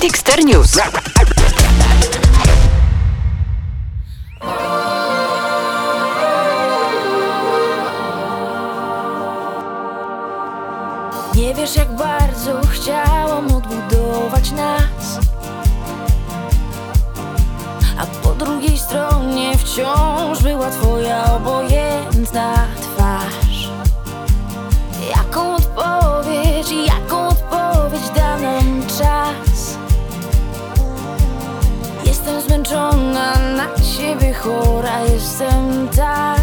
Dexter News. Nie wiesz jak bardzo chciałam odbudować nas A po drugiej stronie wciąż była twoja obojętna chora jestem tak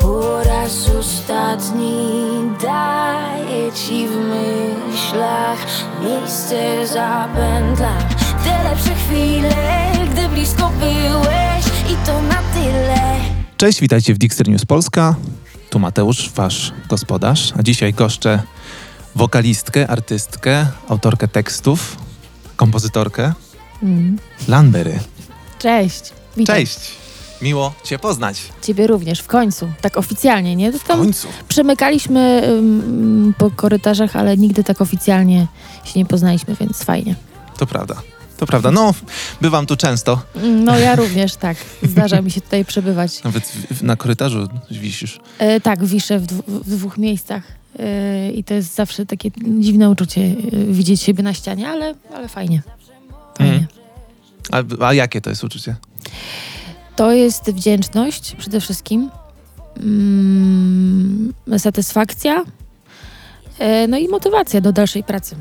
po raz ostatni daję ci w myślach miejsce zapętlam Te lepsze chwile, gdy blisko byłeś i to na tyle Cześć, witajcie w Dixter News Polska. Tu Mateusz, wasz gospodarz. A dzisiaj goszczę wokalistkę, artystkę, autorkę tekstów, kompozytorkę Mm. Lanbery. Cześć. Cześć! Miło Cię poznać. Ciebie również, w końcu. Tak oficjalnie, nie? To W Tam końcu. przemykaliśmy po korytarzach, ale nigdy tak oficjalnie się nie poznaliśmy, więc fajnie. To prawda. To prawda. No, bywam tu często. Mm, No ja również, tak. Zdarza mi się tutaj przebywać. Nawet w, w, na korytarzu wisisz. E, tak, wiszę w, dwu, w dwóch miejscach. E, I to jest zawsze takie dziwne uczucie e, widzieć siebie na ścianie, ale, ale fajnie. Fajnie. Mm. A, a jakie to jest uczucie? To jest wdzięczność przede wszystkim, mm, satysfakcja, e, no i motywacja do dalszej pracy.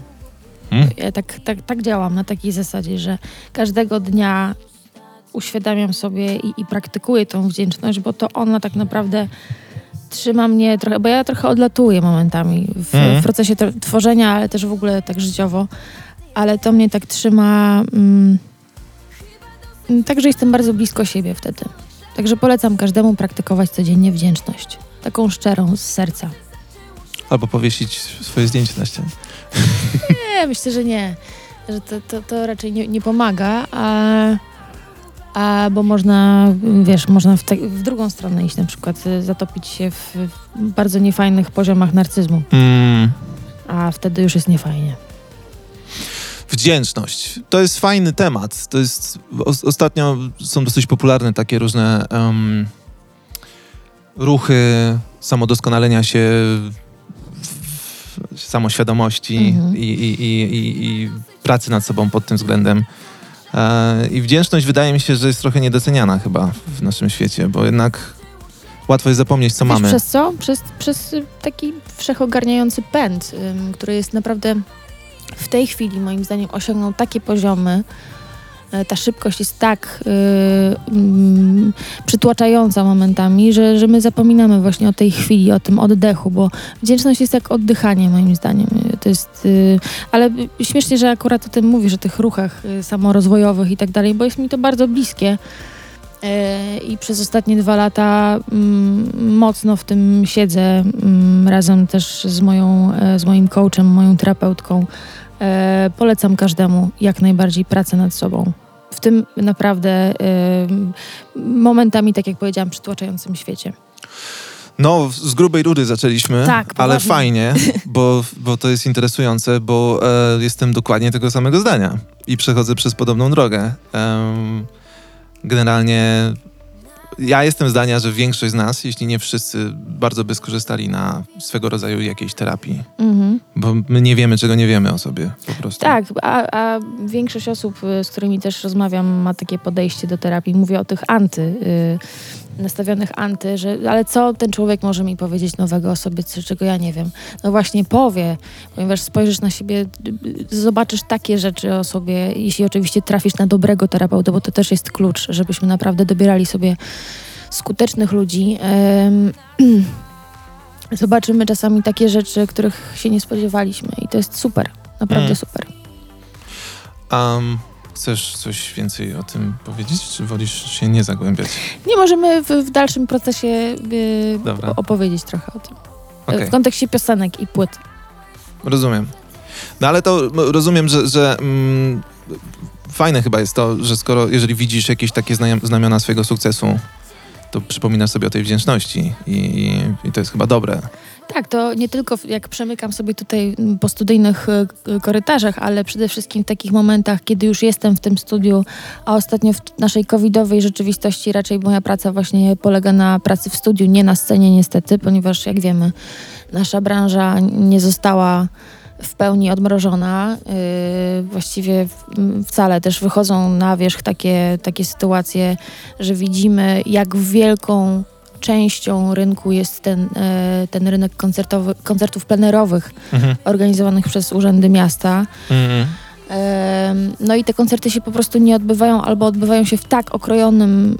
Mm. Ja tak, tak, tak działam na takiej zasadzie, że każdego dnia uświadamiam sobie i, i praktykuję tą wdzięczność, bo to ona tak naprawdę trzyma mnie trochę, bo ja trochę odlatuję momentami w, Mhm. w procesie tworzenia, ale też w ogóle tak życiowo, ale to mnie tak trzyma, mm, także jestem bardzo blisko siebie wtedy. Także polecam każdemu praktykować codziennie wdzięczność. Taką szczerą, z serca. Albo powiesić swoje zdjęcie na ścianie. Nie, myślę, że nie. Że to, to, to raczej nie, nie pomaga, a, a bo można, wiesz, można w, te, w drugą stronę iść, na przykład y, zatopić się w, w bardzo niefajnych poziomach narcyzmu, Mm. a wtedy już jest niefajnie. Wdzięczność. To jest fajny temat. To jest. os- Ostatnio są dosyć popularne takie różne em, ruchy samodoskonalenia się, w, samoświadomości Mhm. i, i, i, i, pracy nad sobą pod tym względem. E, I wdzięczność wydaje mi się, że jest trochę niedoceniana chyba w naszym świecie, bo jednak łatwo jest zapomnieć, co Wiesz mamy. przez co? Przez, przez taki wszechogarniający pęd, ym, który jest naprawdę w tej chwili moim zdaniem osiągnął takie poziomy, e, ta szybkość jest tak y, mm, przytłaczająca momentami, że, że my zapominamy właśnie o tej chwili, o tym oddechu, bo wdzięczność jest jak oddychanie moim zdaniem. Y, To jest, y, ale śmiesznie, że akurat o tym mówisz, o tych ruchach samorozwojowych i tak dalej, bo jest mi to bardzo bliskie. E, I przez ostatnie dwa lata mm, mocno w tym siedzę, mm, razem też z, moją, e, z moim coachem, moją terapeutką. E, polecam każdemu jak najbardziej pracę nad sobą. W tym naprawdę momentami, tak jak powiedziałam, przytłaczającym świecie. No, z grubej rury zaczęliśmy, Tak, ale poważnie. fajnie, bo, bo to jest interesujące, bo e, jestem dokładnie tego samego zdania i przechodzę przez podobną drogę. Generalnie ja jestem zdania, że większość z nas, jeśli nie wszyscy, bardzo by skorzystali na swego rodzaju jakiejś terapii, Mhm. bo my nie wiemy, czego nie wiemy o sobie po prostu. Tak, a, a większość osób, z którymi też rozmawiam, ma takie podejście do terapii. Mówię o tych anty, y, nastawionych anty, że ale co ten człowiek może mi powiedzieć nowego o sobie, czego ja nie wiem? No właśnie powie, ponieważ spojrzysz na siebie, zobaczysz takie rzeczy o sobie, jeśli oczywiście trafisz na dobrego terapeuta, bo to też jest klucz, żebyśmy naprawdę dobierali sobie skutecznych ludzi. Zobaczymy czasami takie rzeczy, których się nie spodziewaliśmy i to jest super, naprawdę Mm. super. Am, chcesz coś więcej o tym powiedzieć, czy wolisz się nie zagłębiać? Nie możemy w, w dalszym procesie y, opowiedzieć trochę o tym. Okej. W kontekście piosenek i płyt. Rozumiem. No ale to rozumiem, że, że mm, fajne chyba jest to, że skoro, jeżeli widzisz jakieś takie znamion- znamiona swojego sukcesu, to przypominasz sobie o tej wdzięczności i, i, to jest chyba dobre. Tak, to nie tylko jak przemykam sobie tutaj po studyjnych e, korytarzach, ale przede wszystkim w takich momentach, kiedy już jestem w tym studiu, a ostatnio w naszej covidowej rzeczywistości raczej moja praca właśnie polega na pracy w studiu, nie na scenie niestety, ponieważ jak wiemy, nasza branża nie została w pełni odmrożona. Yy, właściwie wcale też wychodzą na wierzch takie, takie sytuacje, że widzimy, jak wielką częścią rynku jest ten, e, ten rynek koncertowy, koncertów plenerowych Mhm. organizowanych przez urzędy miasta. Mhm. No i te koncerty się po prostu nie odbywają albo odbywają się w tak okrojonym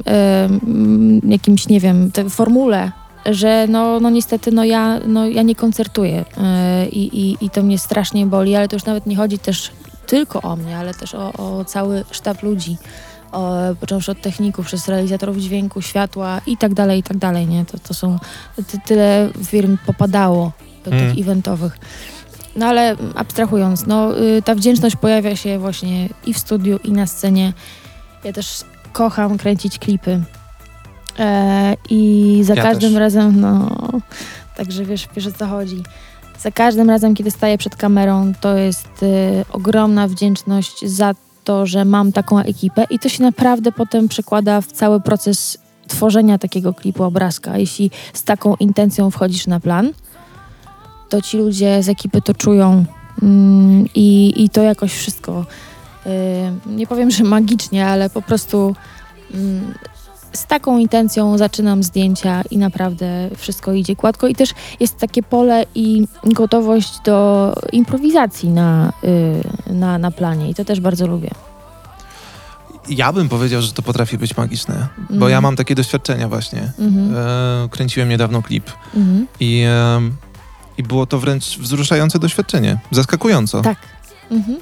jakimś, nie wiem, formule, że no, no niestety no ja, no ja nie koncertuję E, i, i, i to mnie strasznie boli, ale to już nawet nie chodzi też tylko o mnie, ale też o, o cały sztab ludzi. O, począwszy od techników, przez realizatorów dźwięku, światła i tak dalej, i tak dalej, nie? To, to są, ty, tyle firm popadało do Mm. tych eventowych. No ale abstrahując, no y, ta wdzięczność pojawia się właśnie i w studiu, i na scenie. Ja też kocham kręcić klipy. E, I za Ja każdym też. razem, no, także wiesz, wiesz o co chodzi. Za każdym razem, kiedy staję przed kamerą, to jest y, ogromna wdzięczność za to, że mam taką ekipę i to się naprawdę potem przekłada w cały proces tworzenia takiego klipu obrazka. Jeśli z taką intencją wchodzisz na plan, to ci ludzie z ekipy to czują mm, i, i to jakoś wszystko, y, nie powiem, że magicznie, ale po prostu mm, z taką intencją zaczynam zdjęcia i naprawdę wszystko idzie gładko i też jest takie pole i gotowość do improwizacji na, y, na, na planie i to też bardzo lubię. Ja bym powiedział, że to potrafi być magiczne, bo Mhm. ja mam takie doświadczenia właśnie. Mhm. E, kręciłem niedawno klip Mhm. i, e, i było to wręcz wzruszające doświadczenie, zaskakująco, Tak. Mhm.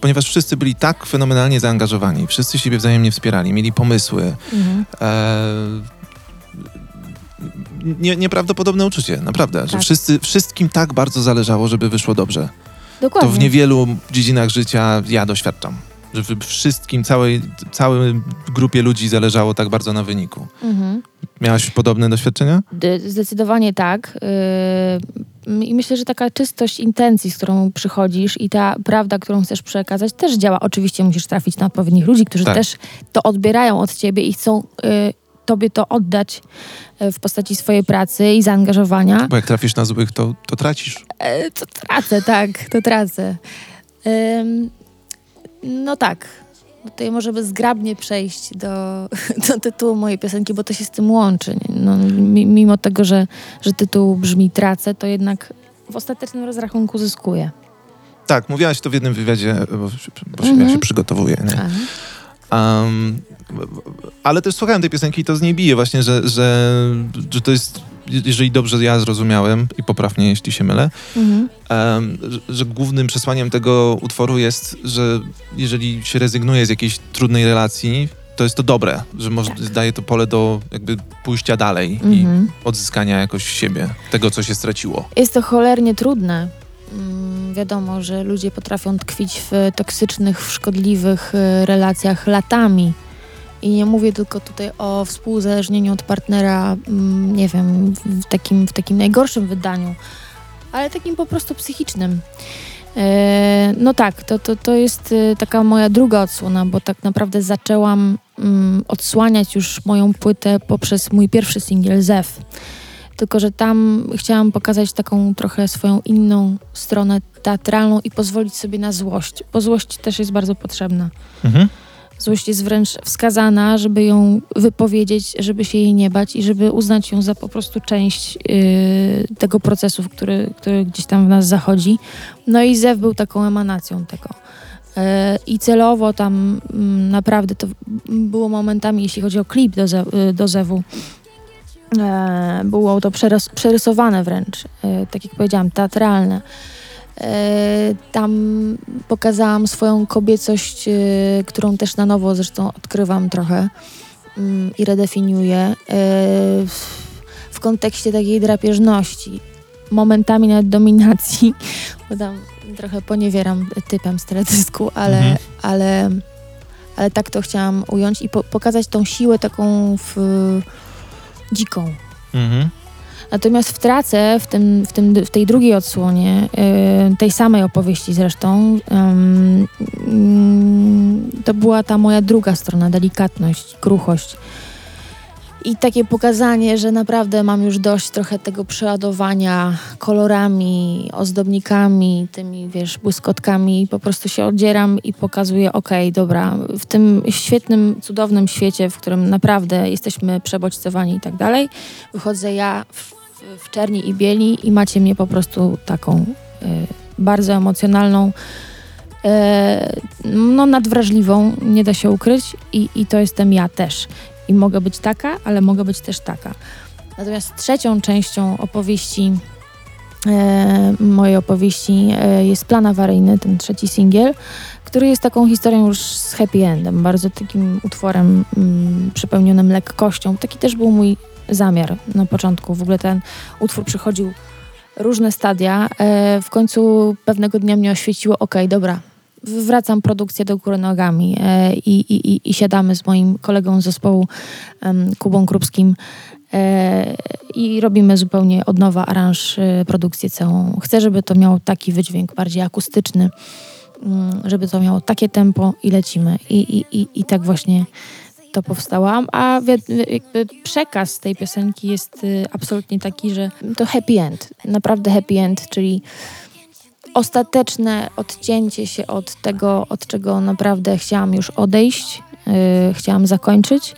Ponieważ wszyscy byli tak fenomenalnie zaangażowani, wszyscy siebie wzajemnie wspierali, mieli pomysły. Mhm. E, nie, nieprawdopodobne uczucie, naprawdę, że Tak. wszyscy, wszystkim tak bardzo zależało, żeby wyszło dobrze. Dokładnie. To w niewielu dziedzinach życia ja doświadczam. Że w wszystkim, całej, całej grupie ludzi zależało tak bardzo na wyniku. Mhm. Miałaś podobne doświadczenia? Zdecydowanie tak. Yy, I myślę, że taka czystość intencji, z którą przychodzisz i ta prawda, którą chcesz przekazać, też działa. Oczywiście musisz trafić na odpowiednich ludzi, którzy Tak. też to odbierają od ciebie i chcą yy, tobie to oddać yy, w postaci swojej pracy i zaangażowania. Bo jak trafisz na złych, to, to tracisz. E, To tracę, tak, to tracę. No tak. Tutaj możemy zgrabnie przejść do, do tytułu mojej piosenki, bo to się z tym łączy. No, mi- mimo tego, że, że tytuł brzmi Tracę, to jednak w ostatecznym rozrachunku zyskuję. Tak, mówiłaś to w jednym wywiadzie, bo, bo się, ja Mhm. się przygotowuję. Nie? Um, ale też słuchałem tej piosenki i to z niej bije właśnie, że, że, że to jest, jeżeli dobrze ja zrozumiałem i poprawnie, jeśli się mylę, Mhm. że, głównym przesłaniem tego utworu jest, że jeżeli się rezygnuje z jakiejś trudnej relacji, to jest to dobre, że może, Tak. daje to pole do jakby pójścia dalej Mhm. i odzyskania jakoś siebie, tego, co się straciło. Jest to cholernie trudne. Mm, Wiadomo, że ludzie potrafią tkwić w toksycznych, w szkodliwych y, relacjach latami. I nie mówię tylko tutaj o współzależnieniu od partnera, mm, nie wiem, w takim, w takim najgorszym wydaniu, ale takim po prostu psychicznym. E, No tak, to, to, to jest y, taka moja druga odsłona, bo tak naprawdę zaczęłam mm, odsłaniać już moją płytę poprzez mój pierwszy singiel Zew. Tylko, że tam chciałam pokazać taką trochę swoją inną stronę teatralną i pozwolić sobie na złość, bo złość też jest bardzo potrzebna. Mhm. Złość jest wręcz wskazana, żeby ją wypowiedzieć, żeby się jej nie bać i żeby uznać ją za po prostu część yy, tego procesu, który, który gdzieś tam w nas zachodzi. No i Zew był taką emanacją tego. Yy, I celowo tam mm, naprawdę to było momentami, jeśli chodzi o klip do, Ze- yy, do Zewu, e, było to przerys- przerysowane wręcz, e, tak jak powiedziałam, teatralne. E, tam pokazałam swoją kobiecość, e, którą też na nowo zresztą odkrywam trochę mm, i redefiniuję e, w, w kontekście takiej drapieżności, momentami nawet dominacji, bo tam trochę poniewieram typem z teledysku, ale, Mhm. ale, ale tak to chciałam ująć i po, pokazać tą siłę taką w, dziką. Mhm. Natomiast w Trace, w, tym, w, tym, w tej drugiej odsłonie, y, tej samej opowieści zresztą, to była ta moja druga strona, delikatność, kruchość. I takie pokazanie, że naprawdę mam już dość trochę tego przeładowania kolorami, ozdobnikami, tymi, wiesz, błyskotkami. Po prostu się odzieram i pokazuję, okej, dobra, w tym świetnym, cudownym świecie, w którym naprawdę jesteśmy przebodźcowani i tak dalej, wychodzę ja w, w czerni i bieli i macie mnie po prostu taką y, bardzo emocjonalną, y, no nadwrażliwą, nie da się ukryć i, i to jestem ja też. I mogę być taka, ale mogę być też taka. Natomiast trzecią częścią opowieści, e, mojej opowieści e, jest Plan Awaryjny, ten trzeci singiel, który jest taką historią już z happy endem, bardzo takim utworem mm, przepełnionym lekkością. Taki też był mój zamiar na początku. W ogóle ten utwór przychodził różne stadia. E, w końcu pewnego dnia mnie oświeciło, okej, dobra, wracam produkcję do góry nogami e, i, i, i, siadamy z moim kolegą z zespołu Kubą Krupskim e, i robimy zupełnie od nowa aranż, e, produkcję całą. Chcę, żeby to miało taki wydźwięk bardziej akustyczny, mm, żeby to miało takie tempo i lecimy. I, i, i, i tak właśnie to powstało. A- jakby przekaz tej piosenki jest y, absolutnie taki, że to happy end, naprawdę happy end, czyli ostateczne odcięcie się od tego, od czego naprawdę chciałam już odejść, yy, chciałam zakończyć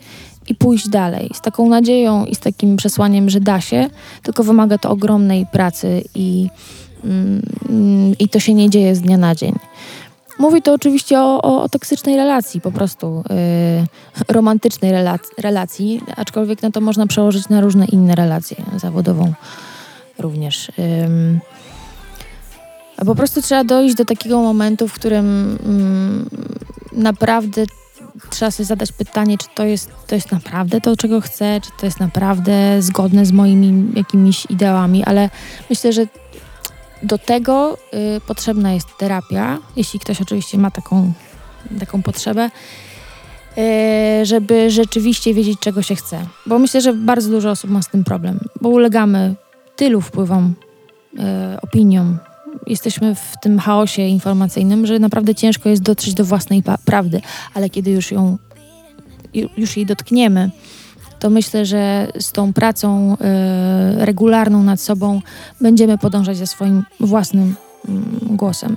i pójść dalej. Z taką nadzieją i z takim przesłaniem, że da się, tylko wymaga to ogromnej pracy i, mm, i to się nie dzieje z dnia na dzień. Mówi to oczywiście o, o, o toksycznej relacji, po prostu yy, romantycznej relac- relacji, aczkolwiek na to można przełożyć na różne inne relacje, zawodową również. Po prostu trzeba dojść do takiego momentu, w którym mm, naprawdę trzeba sobie zadać pytanie, czy to jest, to jest naprawdę to, czego chcę, czy to jest naprawdę zgodne z moimi jakimiś ideałami, ale myślę, że do tego y, potrzebna jest terapia, jeśli ktoś oczywiście ma taką, taką potrzebę, y, żeby rzeczywiście wiedzieć, czego się chce. Bo myślę, że bardzo dużo osób ma z tym problem, bo ulegamy tylu wpływom, y, opiniom, jesteśmy w tym chaosie informacyjnym, że naprawdę ciężko jest dotrzeć do własnej prawdy, ale kiedy już ją, ju- już jej dotkniemy, to myślę, że z tą pracą y, regularną nad sobą będziemy podążać za swoim własnym mm, głosem.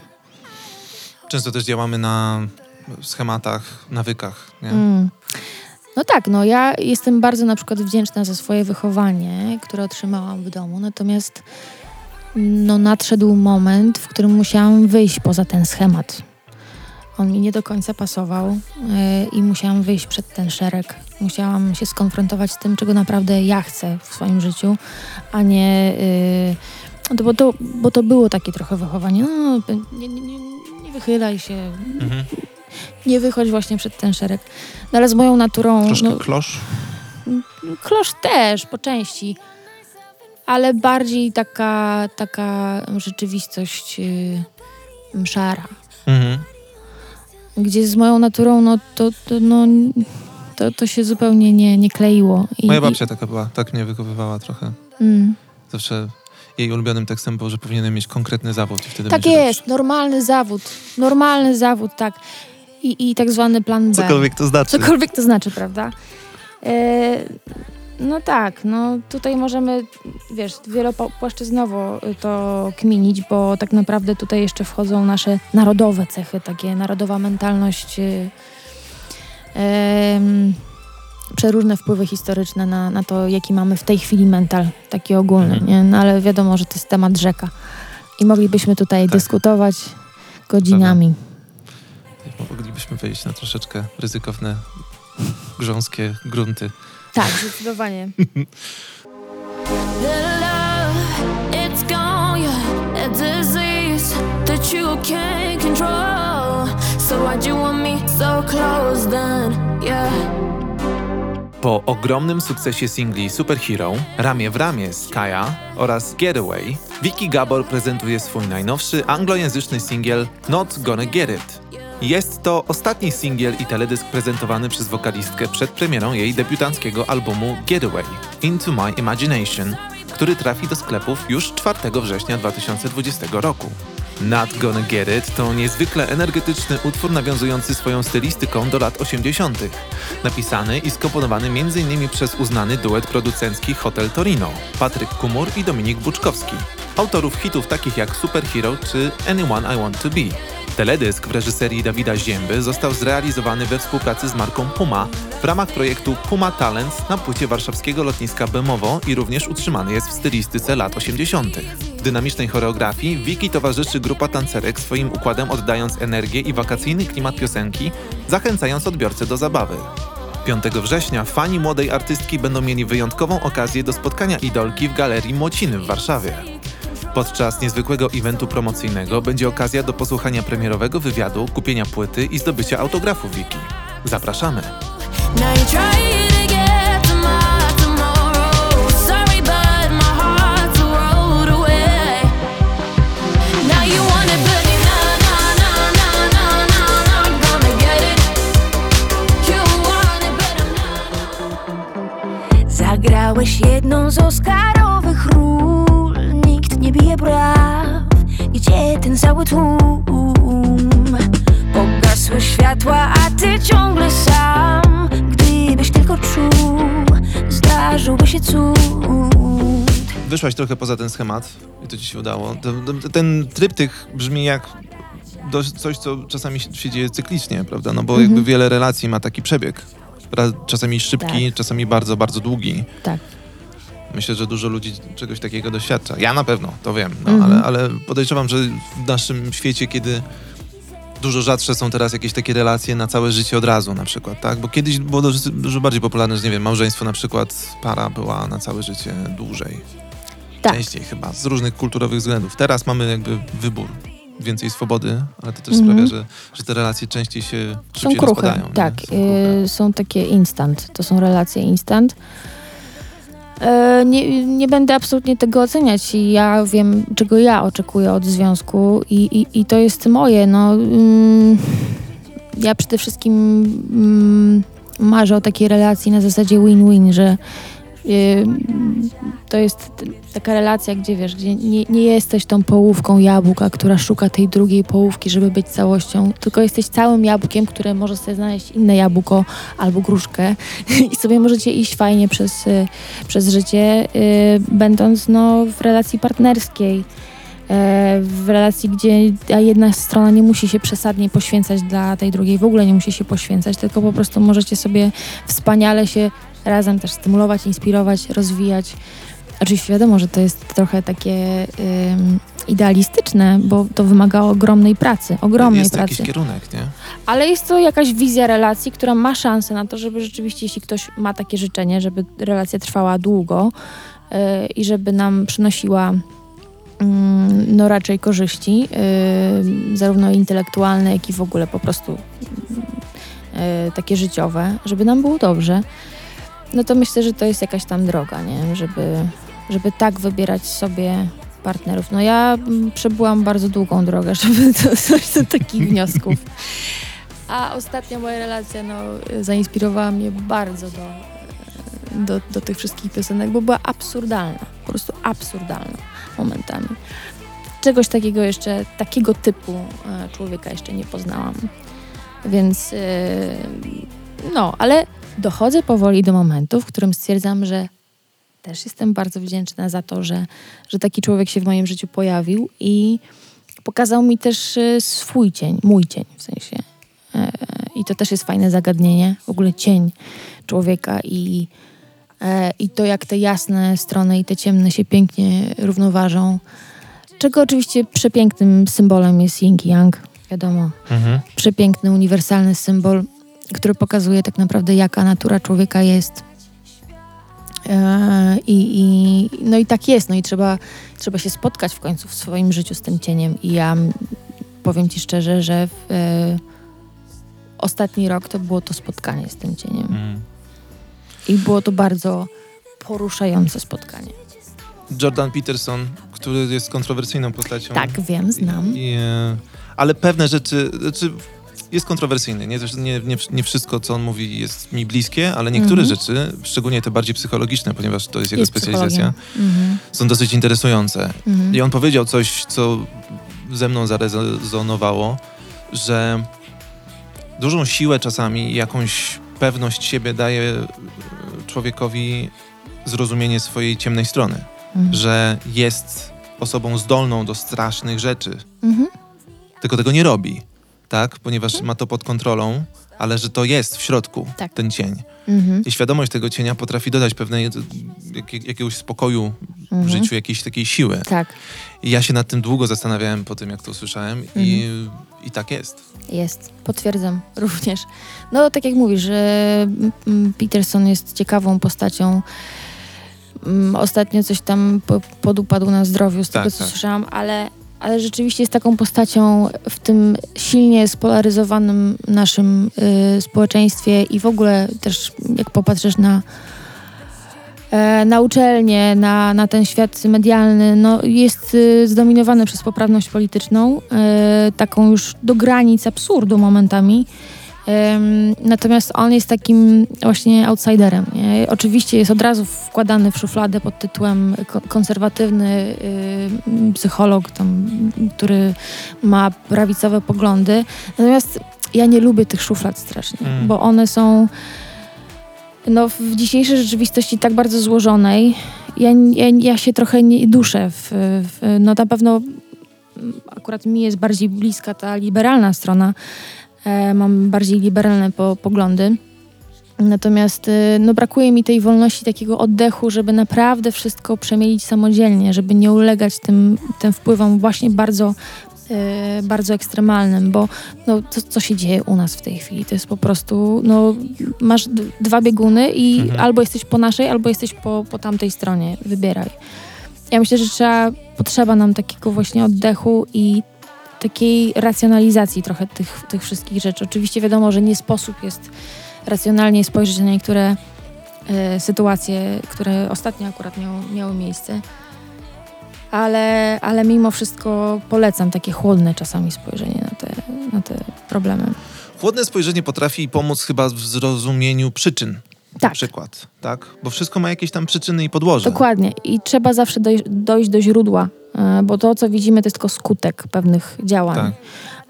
Często też działamy na schematach, nawykach, nie? Mm. No tak, no ja jestem bardzo na przykład wdzięczna za swoje wychowanie, które otrzymałam w domu, natomiast no nadszedł moment, w którym musiałam wyjść poza ten schemat. On mi nie do końca pasował yy, i musiałam wyjść przed ten szereg. Musiałam się skonfrontować z tym, czego naprawdę ja chcę w swoim życiu, a nie... Yy, to, bo, to, bo to było takie trochę wychowanie. No, nie, nie, nie, nie wychylaj się, Mhm. nie wychodź właśnie przed ten szereg. No ale z moją naturą... Troszkę no, klosz. Klosz też po części, ale bardziej taka, taka rzeczywistość yy, szara. Mhm. Gdzie z moją naturą, no to, to, no, to, to się zupełnie nie, nie kleiło. I, Moja babcia taka była, tak mnie wychowywała trochę. I, mm. Zawsze jej ulubionym tekstem było, że powinienem mieć konkretny zawód i wtedy Tak jest, normalny zawód. Normalny zawód, tak. I, i tak zwany plan B. dobrze. Cokolwiek to znaczy. Cokolwiek to znaczy, prawda? E, no tak, no tutaj możemy, wiesz, wielopłaszczyznowo to kminić, bo tak naprawdę tutaj jeszcze wchodzą nasze narodowe cechy, takie narodowa mentalność, y, em, przeróżne wpływy historyczne na, na to, jaki mamy w tej chwili mental, taki ogólny, Mhm. nie? No ale wiadomo, że to jest temat rzeka i moglibyśmy tutaj Tak. dyskutować godzinami. Moglibyśmy wejść na troszeczkę ryzykowne, grząskie grunty. Tak, zdecydowanie. Po ogromnym sukcesie singli Superhero, Ramię w ramię z Kaja oraz Getaway, Vicky Gabor prezentuje swój najnowszy anglojęzyczny singiel Not Gonna Get It. Jest to ostatni singiel i teledysk prezentowany przez wokalistkę przed premierą jej debiutanckiego albumu Getaway Into My Imagination, który trafi do sklepów już 4 września 2020 roku. Not Gonna Get It to niezwykle energetyczny utwór nawiązujący swoją stylistyką do lat 80., napisany i skomponowany m.in. przez uznany duet producencki Hotel Torino, Patryk Kumur i Dominik Buczkowski, autorów hitów takich jak Superhero czy Anyone I Want To Be. Teledysk w reżyserii Dawida Zięby został zrealizowany we współpracy z marką Puma w ramach projektu Puma Talents na płycie warszawskiego lotniska Bemowo i również utrzymany jest w stylistyce lat 80. W dynamicznej choreografii Wiki towarzyszy grupa tancerek swoim układem oddając energię i wakacyjny klimat piosenki, zachęcając odbiorcę do zabawy. 5 września fani młodej artystki będą mieli wyjątkową okazję do spotkania idolki w Galerii Młociny w Warszawie. Podczas niezwykłego eventu promocyjnego będzie okazja do posłuchania premierowego wywiadu, kupienia płyty i zdobycia autografu Wiki. Zapraszamy! Zagrałeś jedną z Nikt nie bije braw Gdzie ten cały tłum? Pogasły światła, a ty ciągle sam Gdybyś tylko czuł Zdarzyłby się cud Wyszłaś trochę poza ten schemat i to ci się udało. Ten, tryptych brzmi jak dość coś, co czasami się dzieje cyklicznie, prawda? No bo Mhm. jakby wiele relacji ma taki przebieg. Czasami szybki, Tak. czasami bardzo, bardzo długi. Tak. Myślę, że dużo ludzi czegoś takiego doświadcza. Ja na pewno, to wiem, no, Mhm. ale, ale podejrzewam, że w naszym świecie, kiedy dużo rzadsze są teraz jakieś takie relacje na całe życie od razu na przykład, tak? Bo kiedyś było dużo, bardziej popularne, że nie wiem, małżeństwo na przykład, para była na całe życie dłużej. Tak. Częściej chyba, z różnych kulturowych względów. Teraz mamy jakby wybór, więcej swobody, ale to też Mhm. sprawia, że, że te relacje częściej się Są kruche, tak. Są y, są takie instant. To są relacje instant. E, nie, nie będę absolutnie tego oceniać. i Ja wiem, czego ja oczekuję od związku i, i, i to jest moje. No, ym, ja przede wszystkim ym, marzę o takiej relacji na zasadzie win-win, że to jest taka relacja, gdzie wiesz, gdzie nie, nie jesteś tą połówką jabłka, która szuka tej drugiej połówki, żeby być całością, tylko jesteś całym jabłkiem, które może sobie znaleźć inne jabłko albo gruszkę i sobie możecie iść fajnie przez, y, przez życie, y, będąc no, w relacji partnerskiej. e, W relacji, gdzie jedna strona nie musi się przesadnie poświęcać dla tej drugiej, w ogóle nie musi się poświęcać, tylko po prostu możecie sobie wspaniale się razem też stymulować, inspirować, rozwijać. Oczywiście wiadomo, że to jest trochę takie ym, idealistyczne, bo to wymaga ogromnej pracy, ogromnej Jest pracy. jakiś kierunek, nie? Ale jest to jakaś wizja relacji, która ma szansę na to, żeby rzeczywiście, jeśli ktoś ma takie życzenie, żeby relacja trwała długo yy, i żeby nam przynosiła mm, no raczej korzyści, yy, zarówno intelektualne, jak i w ogóle po prostu yy, takie życiowe, żeby nam było dobrze, no to myślę, że to jest jakaś tam droga, nie? Żeby, żeby tak wybierać sobie partnerów. No ja mm, przebyłam bardzo długą drogę, żeby dojść do takich wniosków. A ostatnia moja relacja no, zainspirowała mnie bardzo do, do, do tych wszystkich piosenek, bo była absurdalna, po prostu absurdalna momentami. Czegoś takiego jeszcze, takiego typu e, człowieka jeszcze nie poznałam. Więc e, no, ale dochodzę powoli do momentu, w którym stwierdzam, że też jestem bardzo wdzięczna za to, że, że taki człowiek się w moim życiu pojawił i pokazał mi też e, swój cień, mój cień w sensie. E, I to też jest fajne zagadnienie, w ogóle cień człowieka i, e, i to, jak te jasne strony i te ciemne się pięknie równoważą. Czego oczywiście przepięknym symbolem jest yin i yang, wiadomo. Mhm. Przepiękny, uniwersalny symbol, który pokazuje tak naprawdę, jaka natura człowieka jest. E, I, i, no i tak jest, no i trzeba, trzeba się spotkać w końcu w swoim życiu z tym cieniem. I ja powiem Ci szczerze, że w, e, ostatni rok to było to spotkanie z tym cieniem. Mm. I było to bardzo poruszające spotkanie. Jordan Peterson, który jest kontrowersyjną postacią. Tak, wiem, znam. I, e, ale pewne rzeczy, znaczy jest kontrowersyjny. Nie, nie, nie, nie wszystko, co on mówi, jest mi bliskie, ale niektóre Mhm. rzeczy, szczególnie te bardziej psychologiczne, ponieważ to jest jego Jest specjalizacja. Mhm. są dosyć interesujące. Mhm. I on powiedział coś, co ze mną zarezonowało, że dużą siłę czasami, jakąś pewność siebie daje człowiekowi zrozumienie swojej ciemnej strony, Mhm. że jest osobą zdolną do strasznych rzeczy, Mhm. tylko tego nie robi, tak? Ponieważ ma to pod kontrolą, ale że to jest w środku, Tak. ten cień. Mhm. I świadomość tego cienia potrafi dodać pewnej jak, jakiegoś spokoju w Mhm. życiu, jakiejś takiej siły. Tak, I ja się nad tym długo zastanawiałem po tym, jak to usłyszałem i, Mhm. i tak jest. jest. Potwierdzam również. No, tak jak mówisz, że mm, Peterson jest ciekawą postacią. Mm, Ostatnio coś tam po- podupadł na zdrowiu, z Tak, tego co tak. słyszałam, ale, ale rzeczywiście jest taką postacią w tym silnie spolaryzowanym naszym y, społeczeństwie i w ogóle też jak popatrzysz na e, na uczelnię, na, na ten świat medialny, no jest y, zdominowany przez poprawność polityczną, e, taką już do granic absurdu momentami. Natomiast on jest takim właśnie outsiderem. Nie? Oczywiście jest od razu wkładany w szufladę pod tytułem ko- konserwatywny y, psycholog, tam, który ma prawicowe poglądy. Natomiast ja nie lubię tych szuflad strasznie, Mm. bo one są no, w dzisiejszej rzeczywistości tak bardzo złożonej. Ja, ja, ja się trochę nie duszę w, w no na pewno akurat mi jest bardziej bliska ta liberalna strona. E, mam bardziej liberalne po, poglądy. Natomiast e, no, brakuje mi tej wolności, takiego oddechu, żeby naprawdę wszystko przemielić samodzielnie, żeby nie ulegać tym, tym wpływom właśnie bardzo, e, bardzo ekstremalnym, bo no, to, co się dzieje u nas w tej chwili, to jest po prostu, no, masz dwa bieguny i Mhm. albo jesteś po naszej, albo jesteś po, po tamtej stronie. Wybieraj. Ja myślę, że trzeba, potrzeba nam takiego właśnie oddechu i takiej racjonalizacji trochę tych, tych wszystkich rzeczy. Oczywiście wiadomo, że nie sposób jest racjonalnie spojrzeć na niektóre e, sytuacje, które ostatnio akurat miało, miały miejsce. Ale, ale mimo wszystko polecam takie chłodne czasami spojrzenie na te, na te problemy. Chłodne spojrzenie potrafi pomóc chyba w zrozumieniu przyczyn. Na Tak. przykład, tak? Bo wszystko ma jakieś tam przyczyny i podłoże. Dokładnie. I trzeba zawsze dojść, dojść do źródła, bo to, co widzimy, to jest tylko skutek pewnych działań. Tak.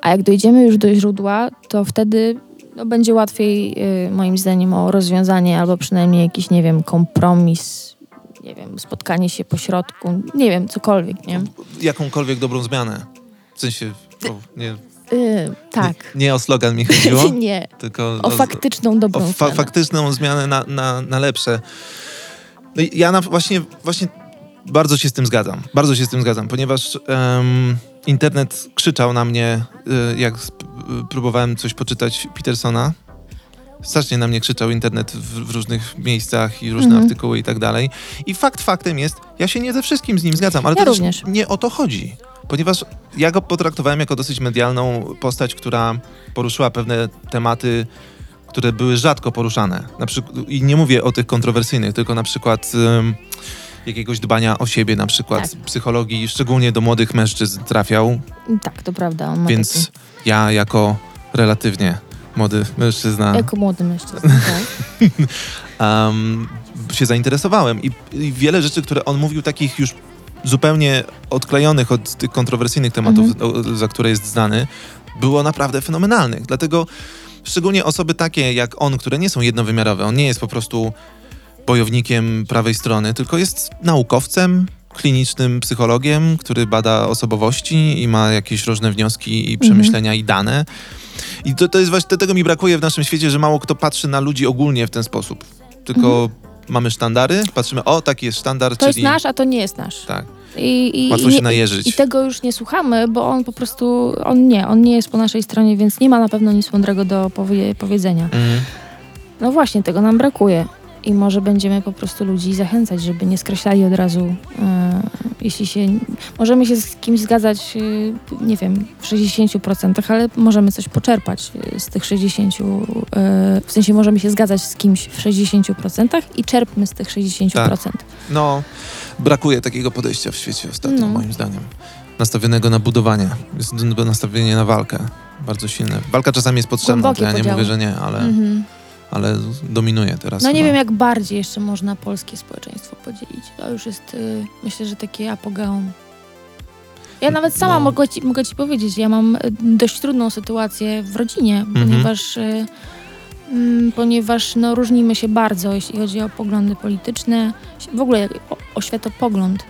A jak dojdziemy już do źródła, to wtedy no, będzie łatwiej, y, moim zdaniem, o rozwiązanie albo przynajmniej jakiś, nie wiem, kompromis, nie wiem, spotkanie się po środku, nie wiem, cokolwiek, nie? Jakąkolwiek dobrą zmianę. W sensie, o, nie, Y, tak. nie, nie o slogan mi chodziło, nie. tylko O faktyczną dobrą o fa- faktyczną zmianę na, na, na lepsze. No ja na, właśnie, właśnie bardzo się z tym zgadzam. Bardzo się z tym zgadzam, ponieważ em, internet krzyczał na mnie, y, jak y, próbowałem coś poczytać Petersona. Strasznie na mnie krzyczał internet w, w różnych miejscach i różne Mhm. artykuły i tak dalej. I fakt faktem jest, ja się nie ze wszystkim z nim zgadzam, ale Ja to również. też nie o to chodzi. Ponieważ ja go potraktowałem jako dosyć medialną postać, która poruszyła pewne tematy, które były rzadko poruszane. Na przykład, I nie mówię o tych kontrowersyjnych, tylko na przykład ym, jakiegoś dbania o siebie, na przykład Tak. psychologii, szczególnie do młodych mężczyzn trafiał, Tak, to prawda. Więc taki, ja jako relatywnie młody mężczyzna jako młody mężczyzna, tak. um, się zainteresowałem I, i wiele rzeczy, które on mówił, takich już zupełnie odklejonych od tych kontrowersyjnych tematów, o, za które jest znany, było naprawdę fenomenalnych. Dlatego szczególnie osoby takie jak on, które nie są jednowymiarowe, on nie jest po prostu bojownikiem prawej strony, tylko jest naukowcem, klinicznym psychologiem, który bada osobowości i ma jakieś różne wnioski i przemyślenia i dane. I to, to jest właśnie, tego mi brakuje w naszym świecie, że mało kto patrzy na ludzi ogólnie w ten sposób. Tylko mamy sztandary, patrzymy, o, taki jest sztandar, To jest czyli... nasz, a to nie jest nasz. Tak, I, i, łatwo i się najeżyć. I tego już nie słuchamy, bo on po prostu, on nie, on nie jest po naszej stronie, więc nie ma na pewno nic mądrego do powie, powiedzenia. Mhm. No właśnie, tego nam brakuje. I może będziemy po prostu ludzi zachęcać, żeby nie skreślali od razu. e, jeśli się. Możemy się z kimś zgadzać, e, nie wiem, w 60%, ale możemy coś poczerpać e, z tych 60%. e, w sensie możemy się zgadzać z kimś w 60% i czerpmy z tych 60%. No, brakuje takiego podejścia w świecie ostatnio, No. moim zdaniem. Nastawionego na budowanie, jest nastawienie na walkę. bardzo silne. Walka czasami jest potrzebna, ja nie mówię, że nie, ale, Mhm. Ale dominuje teraz. No nie chyba. wiem, jak bardziej jeszcze można polskie społeczeństwo podzielić. To już jest, y, myślę, że takie apogeum. Ja nawet sama No. mogę, ci, mogę ci powiedzieć, ja mam y, dość trudną sytuację w rodzinie, Mhm. ponieważ, y, mm, ponieważ no, różnimy się bardzo, jeśli chodzi o poglądy polityczne, w ogóle o, o światopogląd.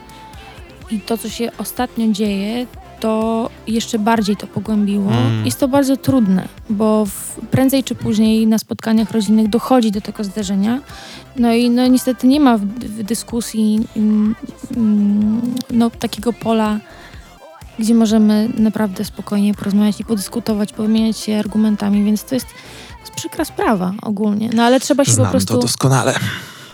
I to, co się ostatnio dzieje, to jeszcze bardziej to pogłębiło. Mm. Jest to bardzo trudne, bo w, prędzej czy później na spotkaniach rodzinnych dochodzi do tego zdarzenia. No i no, niestety nie ma w, w dyskusji mm, mm, no, takiego pola, gdzie możemy naprawdę spokojnie porozmawiać i podyskutować, powymieniać się argumentami, więc to jest, to jest przykra sprawa ogólnie. No ale trzeba się Znam po prostu... to doskonale.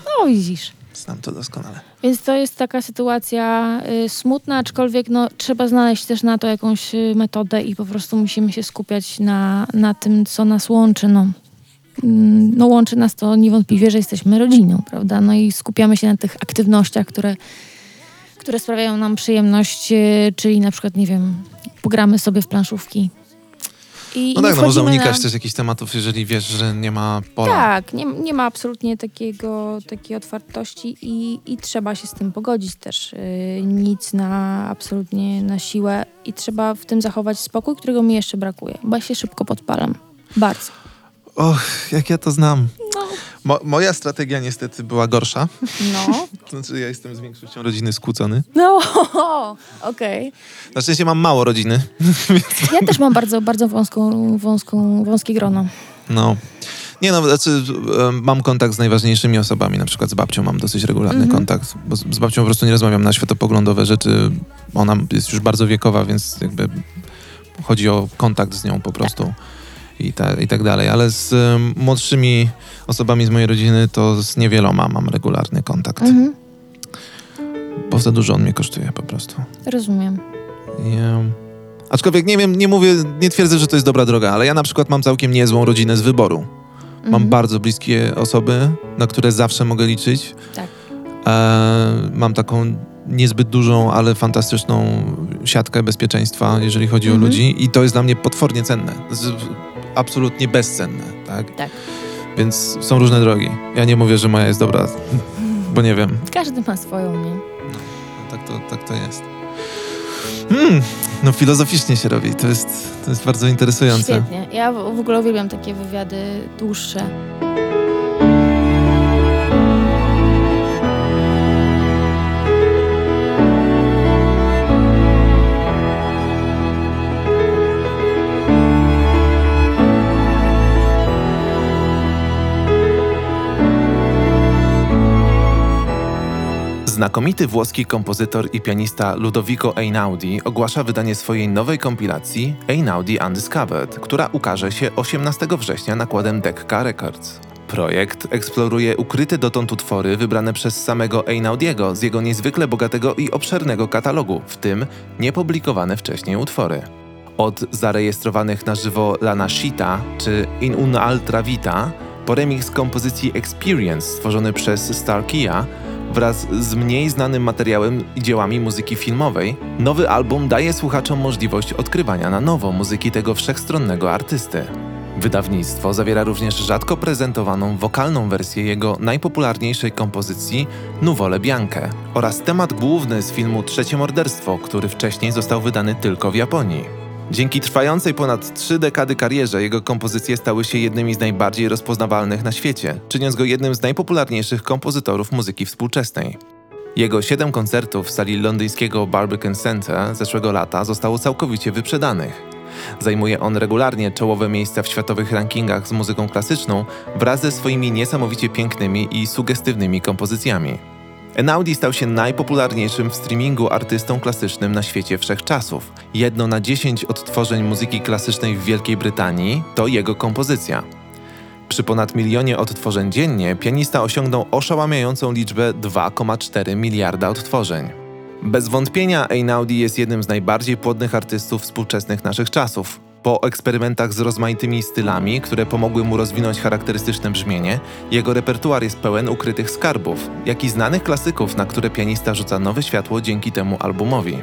No widzisz. Znam to doskonale. Więc to jest taka sytuacja y, smutna, aczkolwiek no, trzeba znaleźć też na to jakąś y, metodę i po prostu musimy się skupiać na, na tym, co nas łączy. No. Mm, no łączy nas to niewątpliwie, że jesteśmy rodziną, prawda? No i skupiamy się na tych aktywnościach, które, które sprawiają nam przyjemność, y, czyli na przykład, nie wiem, pogramy sobie w planszówki. I, No tak, no można unikać na... też jakichś tematów, jeżeli wiesz, że nie ma pola. Tak, nie, nie ma absolutnie takiego, takiej otwartości i, i trzeba się z tym pogodzić też. Yy, nic na absolutnie na siłę i trzeba w tym zachować spokój, którego mi jeszcze brakuje, bo ja się szybko podpalam. Bardzo. Och, jak ja to znam. No. Mo- moja strategia niestety była gorsza. No. Znaczy, ja jestem z większością rodziny skłócony. No, okej. Na szczęście mam mało rodziny. Ja też mam bardzo, bardzo wąską, wąską, wąskie grono. No. Nie no, znaczy mam kontakt z najważniejszymi osobami, na przykład z babcią mam dosyć regularny Mhm. kontakt, bo z, z babcią po prostu nie rozmawiam na światopoglądowe rzeczy. Ona jest już bardzo wiekowa, więc jakby chodzi o kontakt z nią po prostu i, ta, i tak dalej. Ale z młodszymi osobami z mojej rodziny to z niewieloma mam regularny kontakt, Mhm. bo za dużo on mnie kosztuje po prostu. Rozumiem. Em, aczkolwiek nie wiem, nie mówię, nie twierdzę, że to jest dobra droga, ale ja na przykład mam całkiem niezłą rodzinę z wyboru. Mam Mhm. bardzo bliskie osoby, na które zawsze mogę liczyć. Tak. E, mam taką niezbyt dużą, ale fantastyczną siatkę bezpieczeństwa, jeżeli chodzi Mhm. o ludzi i to jest dla mnie potwornie cenne. Z, absolutnie bezcenne, tak? Tak. Więc są różne drogi. Ja nie mówię, że moja jest dobra, bo nie wiem. Każdy ma swoją, nie? Tak to, tak to jest. Hmm, no filozoficznie się robi. To jest, to jest bardzo interesujące. Świetnie. Ja w w ogóle uwielbiam takie wywiady dłuższe. Znakomity włoski kompozytor i pianista Ludovico Einaudi ogłasza wydanie swojej nowej kompilacji Einaudi Undiscovered, która ukaże się 18 września nakładem Decca Records. Projekt eksploruje ukryte dotąd utwory wybrane przez samego Einaudiego z jego niezwykle bogatego i obszernego katalogu, w tym niepublikowane wcześniej utwory. Od zarejestrowanych na żywo La Nascita czy In Un'altra Vita po remix kompozycji Experience stworzony przez Starkia wraz z mniej znanym materiałem i dziełami muzyki filmowej, nowy album daje słuchaczom możliwość odkrywania na nowo muzyki tego wszechstronnego artysty. Wydawnictwo zawiera również rzadko prezentowaną wokalną wersję jego najpopularniejszej kompozycji Nuvole Bianche oraz temat główny z filmu Trzecie Morderstwo, który wcześniej został wydany tylko w Japonii. Dzięki trwającej ponad trzy dekady karierze jego kompozycje stały się jednymi z najbardziej rozpoznawalnych na świecie, czyniąc go jednym z najpopularniejszych kompozytorów muzyki współczesnej. Jego siedem koncertów w sali londyńskiego Barbican Center zeszłego lata zostało całkowicie wyprzedanych. Zajmuje on regularnie czołowe miejsca w światowych rankingach z muzyką klasyczną wraz ze swoimi niesamowicie pięknymi i sugestywnymi kompozycjami. Enaudi stał się najpopularniejszym w streamingu artystą klasycznym na świecie wszechczasów. Jedno na 10 odtworzeń muzyki klasycznej w Wielkiej Brytanii to jego kompozycja. Przy ponad milionie odtworzeń dziennie pianista osiągnął oszałamiającą liczbę 2,4 miliarda odtworzeń. Bez wątpienia Einaudi jest jednym z najbardziej płodnych artystów współczesnych naszych czasów. Po eksperymentach z rozmaitymi stylami, które pomogły mu rozwinąć charakterystyczne brzmienie, jego repertuar jest pełen ukrytych skarbów, jak i znanych klasyków, na które pianista rzuca nowe światło dzięki temu albumowi.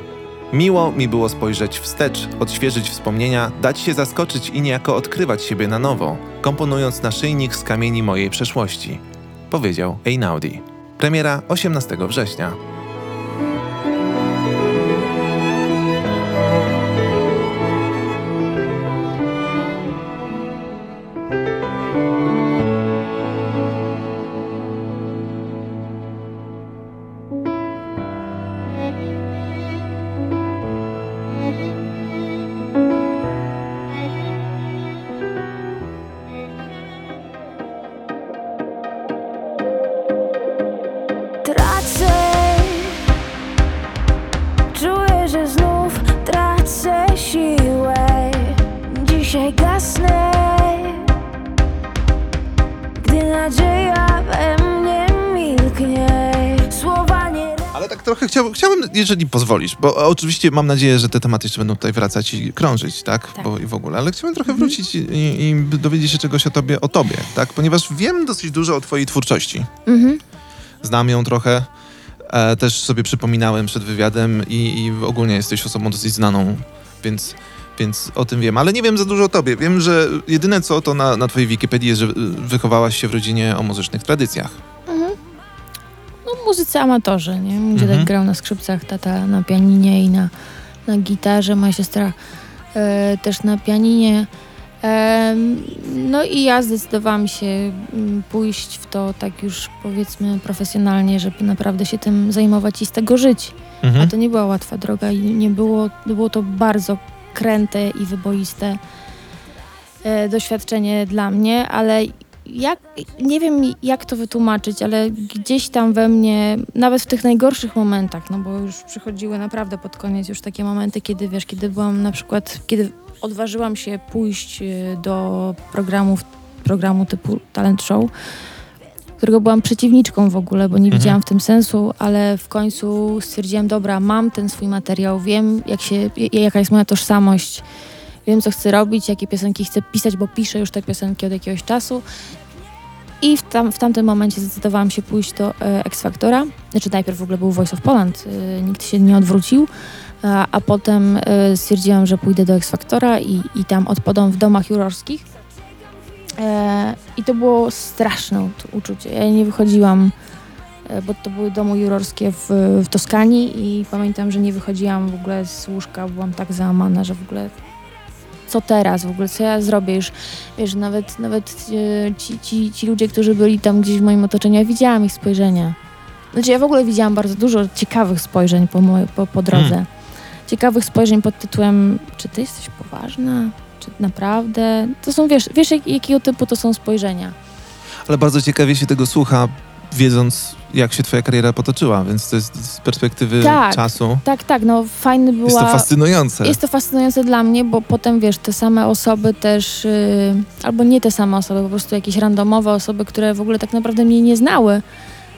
Miło mi było spojrzeć wstecz, odświeżyć wspomnienia, dać się zaskoczyć i niejako odkrywać siebie na nowo, komponując naszyjnik z kamieni mojej przeszłości. Powiedział Einaudi. Premiera 18 września. Jeżeli pozwolisz, bo oczywiście mam nadzieję, że te tematy jeszcze będą tutaj wracać i krążyć, tak? Tak. Bo, I w ogóle, ale chciałbym trochę wrócić i, i dowiedzieć się czegoś o tobie, o tobie, tak? Ponieważ wiem dosyć dużo o twojej twórczości. Mhm. Znam ją trochę, e, też sobie przypominałem przed wywiadem i, i ogólnie jesteś osobą dosyć znaną, więc, więc o tym wiem. Ale nie wiem za dużo o tobie. Wiem, że jedyne co to na, na twojej Wikipedii jest, że wychowałaś się w rodzinie o muzycznych tradycjach. Mhm. Muzycy amatorzy, nie? Dziadek Mhm. grał na skrzypcach, tata na pianinie i na, na gitarze, moja siostra e, też na pianinie. Em, no i ja zdecydowałam się mm, pójść w to tak już powiedzmy profesjonalnie, żeby naprawdę się tym zajmować i z tego żyć. A Mhm. to nie była łatwa droga i nie było, było to bardzo kręte i wyboiste e, doświadczenie dla mnie, ale jak, nie wiem jak to wytłumaczyć, ale gdzieś tam we mnie, nawet w tych najgorszych momentach, no bo już przychodziły naprawdę pod koniec już takie momenty, kiedy wiesz, kiedy byłam na przykład, kiedy odważyłam się pójść e, do programów, programu typu talent show, którego byłam przeciwniczką w ogóle, bo nie Mhm. widziałam w tym sensu, ale w końcu stwierdziłam, dobra, mam ten swój materiał, wiem jak się, jaka jest moja tożsamość, wiem co chcę robić, jakie piosenki chcę pisać, bo piszę już te piosenki od jakiegoś czasu. I w, tam, w tamtym momencie zdecydowałam się pójść do e, X Factora. Znaczy najpierw w ogóle był Voice of Poland, e, nikt się nie odwrócił, a, a potem e, stwierdziłam, że pójdę do X Factora i, i tam odpadam w domach jurorskich. E, I to było straszne uczucie. Ja nie wychodziłam, e, bo to były domy jurorskie w, w Toskanii i pamiętam, że nie wychodziłam w ogóle z łóżka, byłam tak załamana, że w ogóle co teraz, w ogóle co ja zrobię już, wiesz, nawet, nawet e, ci, ci, ci ludzie, którzy byli tam gdzieś w moim otoczeniu, ja widziałam ich spojrzenia. Znaczy ja w ogóle widziałam bardzo dużo ciekawych spojrzeń po, mojej, po, po drodze. Hmm. Ciekawych spojrzeń pod tytułem, czy ty jesteś poważna? Czy naprawdę? To są, wiesz, wiesz jak, jakiego typu to są spojrzenia. Ale bardzo ciekawie się tego słucha, wiedząc jak się twoja kariera potoczyła, więc to jest z perspektywy Tak. czasu. Tak, tak, no fajny była... Jest to fascynujące. Jest to fascynujące dla mnie, bo potem wiesz, te same osoby też, yy, albo nie te same osoby, po prostu jakieś randomowe osoby, które w ogóle tak naprawdę mnie nie znały,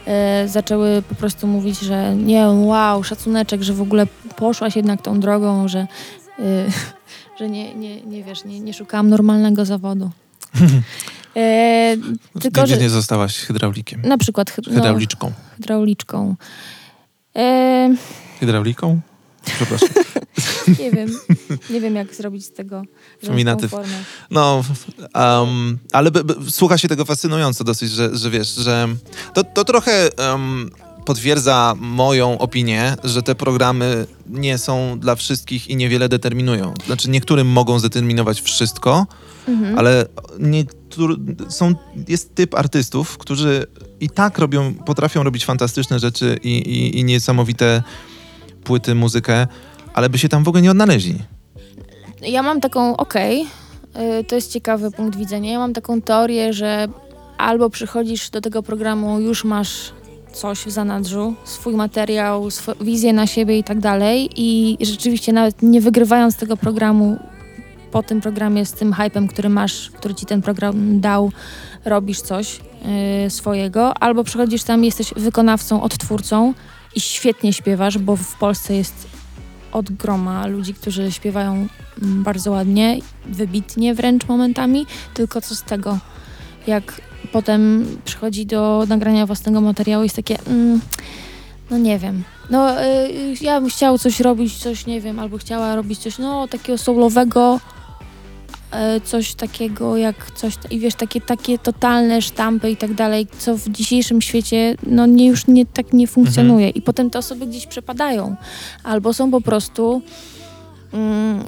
yy, zaczęły po prostu mówić, że nie, wow, szacuneczek, że w ogóle poszłaś jednak tą drogą, że, yy, że nie, nie, nie wiesz, nie, nie szukałam normalnego zawodu. Yy, tylko, Nigdzie że nie zostałaś hydraulikiem. na przykład hy- no, Hydrauliczką. hydrauliczką. Yy, Hydrauliką? Przepraszam. nie wiem, nie wiem jak zrobić z tego Feminatyw. formę. No, um, ale b, b, słucha się tego fascynująco dosyć, że, że wiesz, że to, to trochę um, potwierdza moją opinię, że te programy nie są dla wszystkich i niewiele determinują. Znaczy niektórym mogą zdeterminować wszystko, Mhm. ale niektóry, są, jest typ artystów, którzy i tak robią, potrafią robić fantastyczne rzeczy i, i, i niesamowite płyty, muzykę, ale by się tam w ogóle nie odnaleźli. Ja mam taką, okej, y, to jest ciekawy punkt widzenia. Ja mam taką teorię, że albo przychodzisz do tego programu, już masz coś w zanadrzu, swój materiał, swo- wizję na siebie i tak dalej i rzeczywiście nawet nie wygrywając tego programu po tym programie z tym hypem, który masz, który ci ten program dał, robisz coś y, swojego, albo przychodzisz tam, jesteś wykonawcą, odtwórcą i świetnie śpiewasz, bo w Polsce jest od groma ludzi, którzy śpiewają mm, bardzo ładnie, wybitnie wręcz momentami, tylko co z tego, jak potem przychodzi do nagrania własnego materiału jest takie, mm, No nie wiem. No y, ja bym chciał coś robić, coś nie wiem, albo chciała robić coś, no takiego soulowego, coś takiego jak coś, i wiesz, takie, takie totalne sztampy i tak dalej, co w dzisiejszym świecie, no nie, już nie, tak nie funkcjonuje. I potem te osoby gdzieś przepadają, albo są po prostu mm,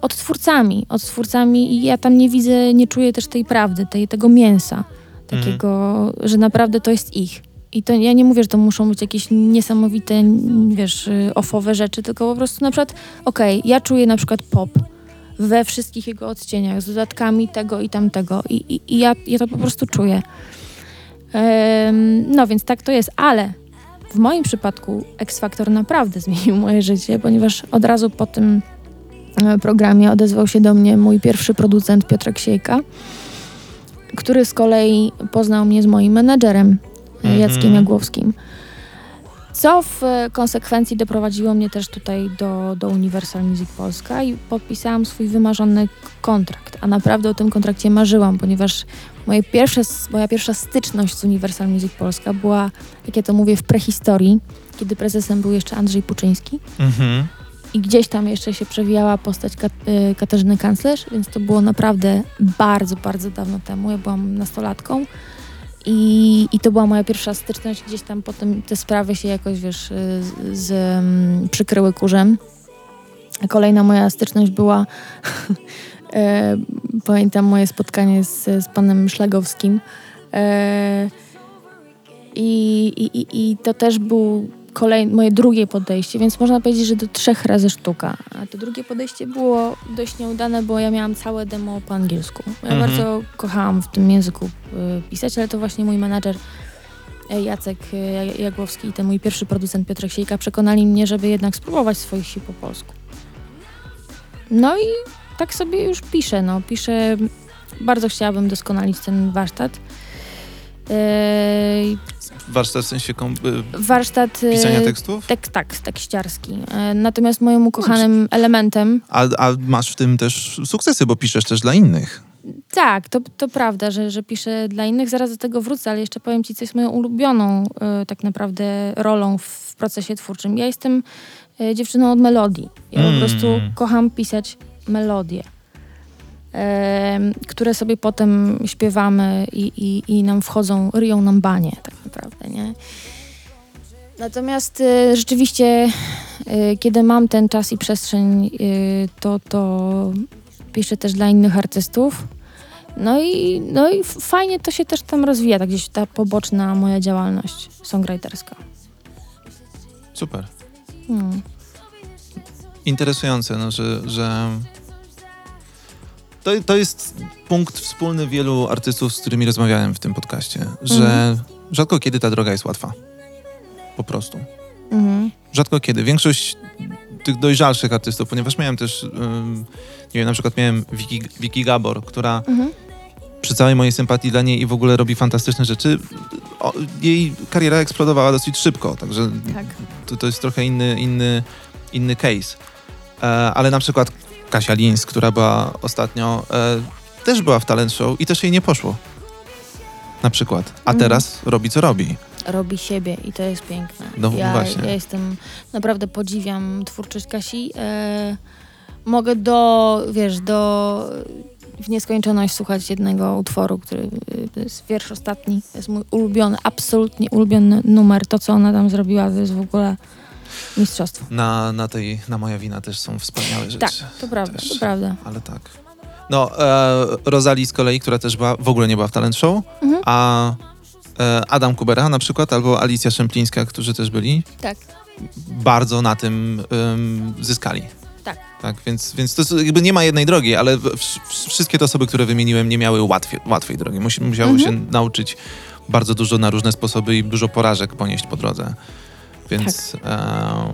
odtwórcami, odtwórcami i ja tam nie widzę, nie czuję też tej prawdy, tej, tego mięsa, takiego, że naprawdę to jest ich. I to ja nie mówię, że to muszą być jakieś niesamowite, wiesz, ofowe rzeczy, tylko po prostu na przykład, okej, ja czuję na przykład pop we wszystkich jego odcieniach, z dodatkami tego i tamtego i, i, i ja, ja to po prostu czuję. Em, no więc tak to jest, ale w moim przypadku X Factor naprawdę zmienił moje życie, ponieważ od razu po tym e, programie odezwał się do mnie mój pierwszy producent Piotrek Siejka, który z kolei poznał mnie z moim menedżerem e, Mhm. Jackiem Jagłowskim. Co w konsekwencji doprowadziło mnie też tutaj do, do Universal Music Polska i podpisałam swój wymarzony kontrakt. A naprawdę o tym kontrakcie marzyłam, ponieważ moje pierwsze, moja pierwsza styczność z Universal Music Polska była, jak ja to mówię, w prehistorii, kiedy prezesem był jeszcze Andrzej Puczyński Mhm. i gdzieś tam jeszcze się przewijała postać Kat- y, Katarzyny Kanclerz, więc to było naprawdę bardzo, bardzo dawno temu. Ja byłam nastolatką i, i to była moja pierwsza styczność. Gdzieś tam potem te sprawy się jakoś, wiesz, y, z, z, mm, przykryły kurzem. Kolejna moja styczność była, e, pamiętam moje spotkanie z, z panem Szlagowskim. E, i, i, I to też był kolej, moje drugie podejście, więc można powiedzieć, że do trzech razy sztuka. A to drugie podejście było dość nieudane, bo ja miałam całe demo po angielsku. Ja Mhm. bardzo kochałam w tym języku y, pisać, ale to właśnie mój menadżer e, Jacek Ja- Jagłowski i ten mój pierwszy producent Piotrek Siejka przekonali mnie, żeby jednak spróbować swoich sił po polsku. No i tak sobie już piszę, no. Piszę, bardzo chciałabym doskonalić ten warsztat. Yy, Warsztat w sensie kom- y, warsztat y, pisania tekstów? tek, tak, tekściarski. E, Natomiast moim ukochanym elementem, A, a masz w tym też sukcesy, bo piszesz też dla innych. tak, to, to prawda, że, że piszę dla innych, zaraz do tego wrócę, ale jeszcze powiem ci, co jest moją ulubioną e, tak naprawdę rolą w, procesie twórczym. Ja jestem e, dziewczyną od melodii. Ja Mm. po prostu kocham pisać melodie, które sobie potem śpiewamy i, i, i nam wchodzą, ryją nam banie tak naprawdę, nie? Natomiast e, rzeczywiście, e, kiedy mam ten czas i przestrzeń, e, to, to piszę też dla innych artystów. No i, no i fajnie to się też tam rozwija, tak gdzieś ta poboczna moja działalność songwriterska. Super. Hmm. Interesujące, no, że, że to, to jest punkt wspólny wielu artystów, z którymi rozmawiałem w tym podcaście, że Mhm. rzadko kiedy ta droga jest łatwa. Po prostu. Mhm. Rzadko kiedy. Większość tych dojrzalszych artystów, ponieważ miałem też, ym, nie wiem, na przykład miałem Wiki, Wiki Gabor, która Mhm. przy całej mojej sympatii dla niej i w ogóle robi fantastyczne rzeczy, o, jej kariera eksplodowała dosyć szybko, także Tak. to, to jest trochę inny, inny, inny case. E, ale na przykład Kasia Lins, która była ostatnio, e, też była w talent show i też jej nie poszło. Na przykład. A Mhm. teraz robi co robi. Robi siebie i to jest piękne. No ja, właśnie. ja jestem, naprawdę podziwiam twórczość Kasi. E, mogę do, wiesz, do w nieskończoność słuchać jednego utworu, który to jest wiersz ostatni. To jest mój ulubiony, absolutnie ulubiony numer. To, co ona tam zrobiła, to jest w ogóle mistrzostwo. Na, na tej, na moja wina też są wspaniałe rzeczy. Tak, to prawda, też. to prawda. Ale tak. No, e, Rosalie z kolei, która też była, w ogóle nie była w talent show, Mhm. a e, Adam Kubera na przykład, albo Alicja Szemplińska, którzy też byli, Tak. bardzo na tym ym, zyskali. Tak. Tak, więc, więc to jakby nie ma jednej drogi, ale w, w, wszystkie te osoby, które wymieniłem, nie miały łatwiej, łatwej drogi. Musi, musiały Mhm. się nauczyć bardzo dużo na różne sposoby i dużo porażek ponieść po drodze. Więc Tak. e,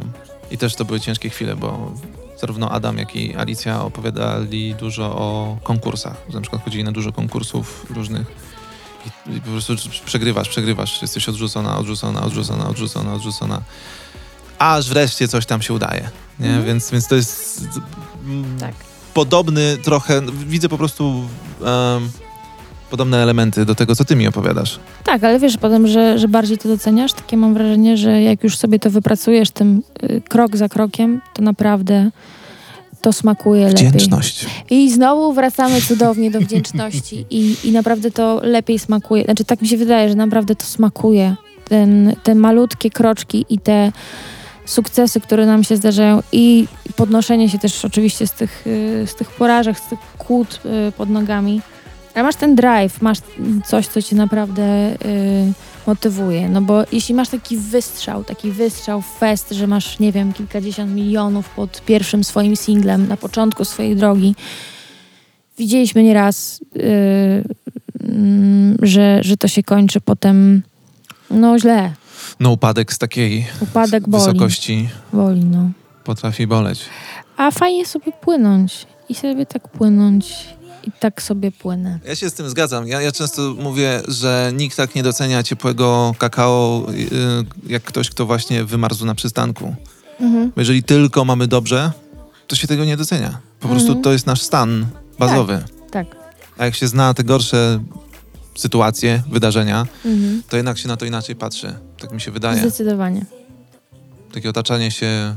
i też to były ciężkie chwile, bo zarówno Adam, jak i Alicja opowiadali dużo o konkursach. Na przykład chodzili na dużo konkursów różnych i, po prostu przegrywasz, przegrywasz, jesteś odrzucona, odrzucona, odrzucona, odrzucona, odrzucona. Aż wreszcie coś tam się udaje. Nie? Mhm. Więc, więc to jest Tak. podobny trochę, widzę po prostu em, podobne elementy do tego, co ty mi opowiadasz. Tak, ale wiesz potem, że, że bardziej to doceniasz. Takie mam wrażenie, że jak już sobie to wypracujesz tym y, krok za krokiem, to naprawdę to smakuje lepiej. Wdzięczność. I znowu wracamy cudownie do wdzięczności i, i naprawdę to lepiej smakuje. Znaczy tak mi się wydaje, że naprawdę to smakuje. Ten, te malutkie kroczki i te sukcesy, które nam się zdarzają i podnoszenie się też oczywiście z tych, y, z tych porażek, z tych kłód y, pod nogami. Ale masz ten drive, masz coś, co cię naprawdę y, motywuje. No bo jeśli masz taki wystrzał, taki wystrzał fest, że masz, nie wiem, kilkadziesiąt milionów pod pierwszym swoim singlem na początku swojej drogi, widzieliśmy nieraz, y, mm, że, że to się kończy potem no źle. No upadek z takiej Upadek boli. wysokości Boli, no. potrafi boleć. A fajnie sobie płynąć i sobie tak płynąć i tak sobie płynę. Ja się z tym zgadzam. Ja, ja często mówię, że nikt tak nie docenia ciepłego kakao, yy, jak ktoś, kto właśnie wymarzł na przystanku. Mhm. Jeżeli tylko mamy dobrze, to się tego nie docenia. Po prostu Mhm. to jest nasz stan bazowy. Tak. A jak się zna te gorsze sytuacje, wydarzenia, Mhm. to jednak się na to inaczej patrzy. Tak mi się wydaje. Zdecydowanie. Takie otaczanie się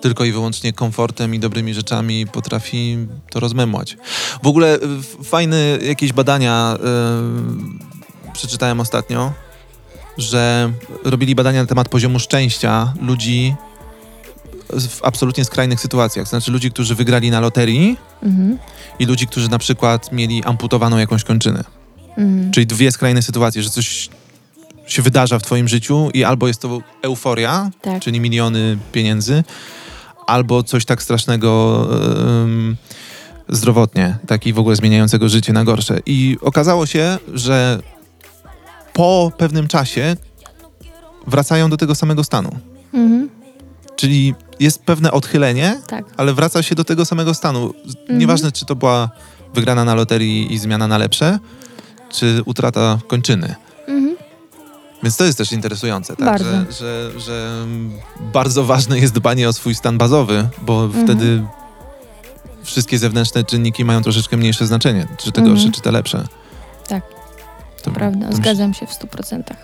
tylko i wyłącznie komfortem i dobrymi rzeczami potrafi to rozmemłać. W ogóle y, fajne jakieś badania y, przeczytałem ostatnio, że robili badania na temat poziomu szczęścia ludzi w absolutnie skrajnych sytuacjach. Znaczy ludzi, którzy wygrali na loterii Mhm. i ludzi, którzy na przykład mieli amputowaną jakąś kończynę. Mhm. Czyli dwie skrajne sytuacje, że coś się wydarza w twoim życiu i albo jest to euforia, Tak. czyli miliony pieniędzy, albo coś tak strasznego zdrowotnie, taki w ogóle zmieniającego życie na gorsze. I okazało się, że po pewnym czasie wracają do tego samego stanu. Mhm. Czyli jest pewne odchylenie, Tak. ale wraca się do tego samego stanu. Mhm. Nieważne, czy to była wygrana na loterii i zmiana na lepsze, czy utrata kończyny. Mhm. Więc to jest też interesujące, tak? Bardzo. Że, że, że bardzo ważne jest dbanie o swój stan bazowy, bo Mhm. wtedy wszystkie zewnętrzne czynniki mają troszeczkę mniejsze znaczenie. Czy te Mhm. gorsze, czy te lepsze. Tak. To, Prawda, to zgadzam się w stu procentach.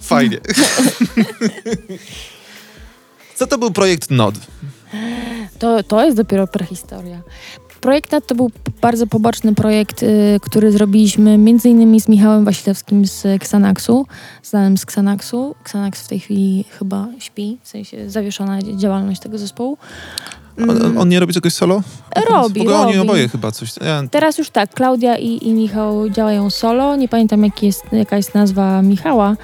Fajnie. Co to był projekt NOD? To, to jest dopiero prehistoria. Projekt NAT to był bardzo poboczny projekt, y, który zrobiliśmy między innymi z Michałem Wasilewskim z Xanaxu, znanym z Xanaxu. Xanax w tej chwili chyba śpi, w sensie zawieszona działalność tego zespołu. On, on nie robi czegoś solo? Robi, W ogóle oni robi. oboje chyba coś... Ja, Teraz już tak, Klaudia i, i Michał działają solo. Nie pamiętam jaki jest, jaka jest nazwa Michała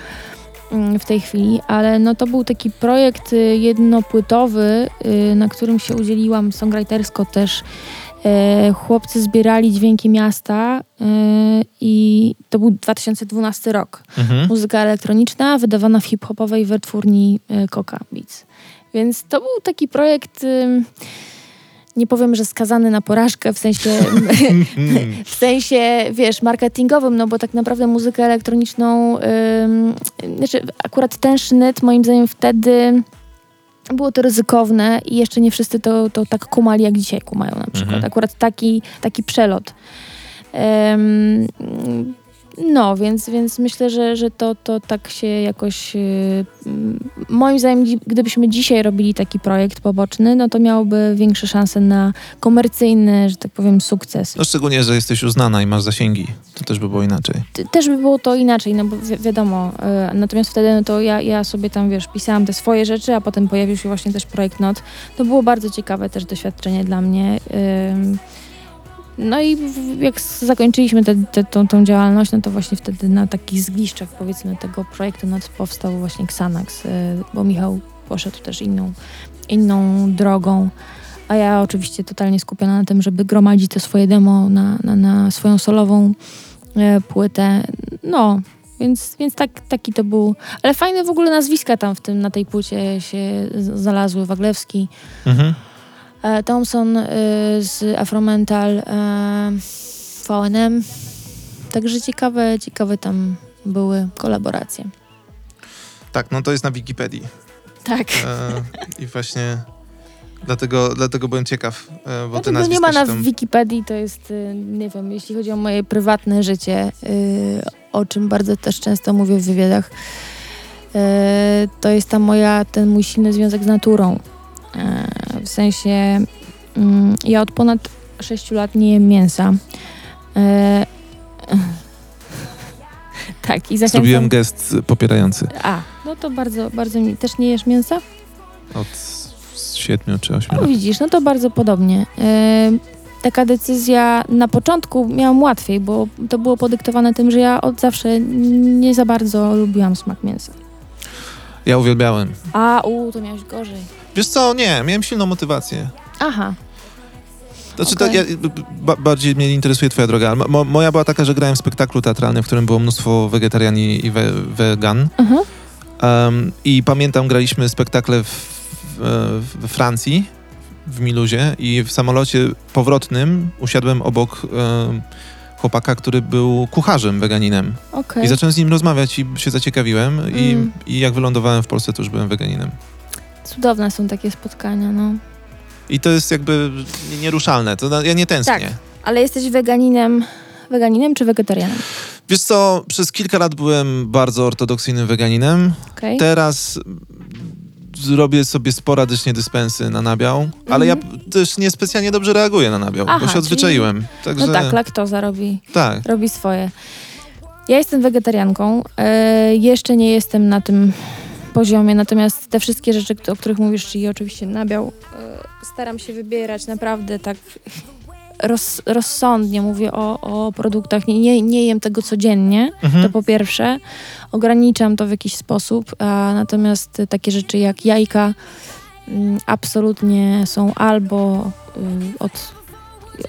mm, w tej chwili, ale no to był taki projekt y, jednopłytowy, y, na którym się udzieliłam songwritersko też. E, Chłopcy zbierali dźwięki miasta y, i to był 2012 rok. mhm. Muzyka elektroniczna wydawana w hip-hopowej wytwórni y, Coca Beats. Więc to był taki projekt, nie powiem, że skazany na porażkę, w sensie, w sensie, wiesz, marketingowym, no bo tak naprawdę muzykę elektroniczną, ym, znaczy akurat ten sznyt moim zdaniem wtedy było to ryzykowne i jeszcze nie wszyscy to, to tak kumali, jak dzisiaj kumają na przykład. Mhm. Akurat taki, taki przelot. Em, no, więc, więc myślę, że, że to, to tak się jakoś. y, mm, moim zdaniem, gdybyśmy dzisiaj robili taki projekt poboczny, no to miałby większe szanse na komercyjny, że tak powiem, sukces. No szczególnie, że jesteś uznana i masz zasięgi. To też by było inaczej. Też by było to inaczej, no bo wi- wiadomo. y, natomiast wtedy no to ja, ja sobie tam, wiesz, pisałam te swoje rzeczy, a potem pojawił się właśnie też projekt NOT. To było bardzo ciekawe też doświadczenie dla mnie. ym. No i jak zakończyliśmy tę te, tą, tą działalność, no to właśnie wtedy na takich zgliszczach powiedzmy tego projektu NOT powstał właśnie Xanax, y, bo Michał poszedł też inną, inną drogą. A ja oczywiście totalnie skupiona na tym, żeby gromadzić to swoje demo na, na, na swoją solową e, płytę. No, więc, więc tak, taki to był. Ale fajne w ogóle nazwiska tam w tym, na tej płycie się znalazły. Waglewski, Mhm. E, Thompson e, z Afromental, e, VNM. Także ciekawe, ciekawe tam były kolaboracje. Tak, no to jest na Wikipedii. Tak. E, I właśnie Dlatego, dlatego byłem ciekaw, bo No te nie ma na tam... Wikipedii, to jest, nie wiem, jeśli chodzi o moje prywatne życie, o czym bardzo też często mówię w wywiadach, to jest ta moja, ten mój silny związek z naturą. W sensie, mm, ja od ponad 6 lat nie jem mięsa. Y, Tak, i zachęcam... Zrobiłem gest popierający A, no to bardzo, bardzo. Też nie jesz mięsa? od siedmiu czy ośmiu No lat. widzisz, no to bardzo podobnie. Ym, taka decyzja na początku miałam łatwiej, bo to było podyktowane tym, że ja od zawsze nie za bardzo lubiłam smak mięsa. Ja uwielbiałem. A, u, to miałeś gorzej. Wiesz co, nie, miałem silną motywację. Aha, Znaczy, Okej. to ja, ba, bardziej mnie interesuje twoja droga. Mo, moja była taka, że grałem w spektaklu teatralnym, w którym było mnóstwo wegetariani i we, wegan. aha, Um, I pamiętam, graliśmy spektakle we Francji, w Miluzie i w samolocie powrotnym usiadłem obok chłopaka, który był kucharzem weganinem. okej. I zacząłem z nim rozmawiać i się zaciekawiłem i, Mm. i jak wylądowałem w Polsce, to już byłem weganinem. Cudowne są takie spotkania, no. I to jest jakby nieruszalne, to ja nie tęsknię. Tak. Ale jesteś weganinem, weganinem czy wegetarianem? Wiesz co, przez kilka lat byłem bardzo ortodoksyjnym weganinem. Okej. Teraz mm, zrobię sobie sporadycznie dyspensy na nabiał, ale ja p- też niespecjalnie dobrze reaguję na nabiał, Mhm. Aha, bo się odzwyczaiłem. Także No tak, laktoza robi, tak. robi swoje. Ja jestem wegetarianką. E, jeszcze nie jestem na tym poziomie, natomiast te wszystkie rzeczy, o których mówisz, czyli oczywiście nabiał, e, staram się wybierać naprawdę tak roz, rozsądnie. Mówię o, o produktach. Nie, nie, nie jem tego codziennie, Mhm. to po pierwsze. Ograniczam to w jakiś sposób, a natomiast takie rzeczy jak jajka mm, absolutnie są albo y, od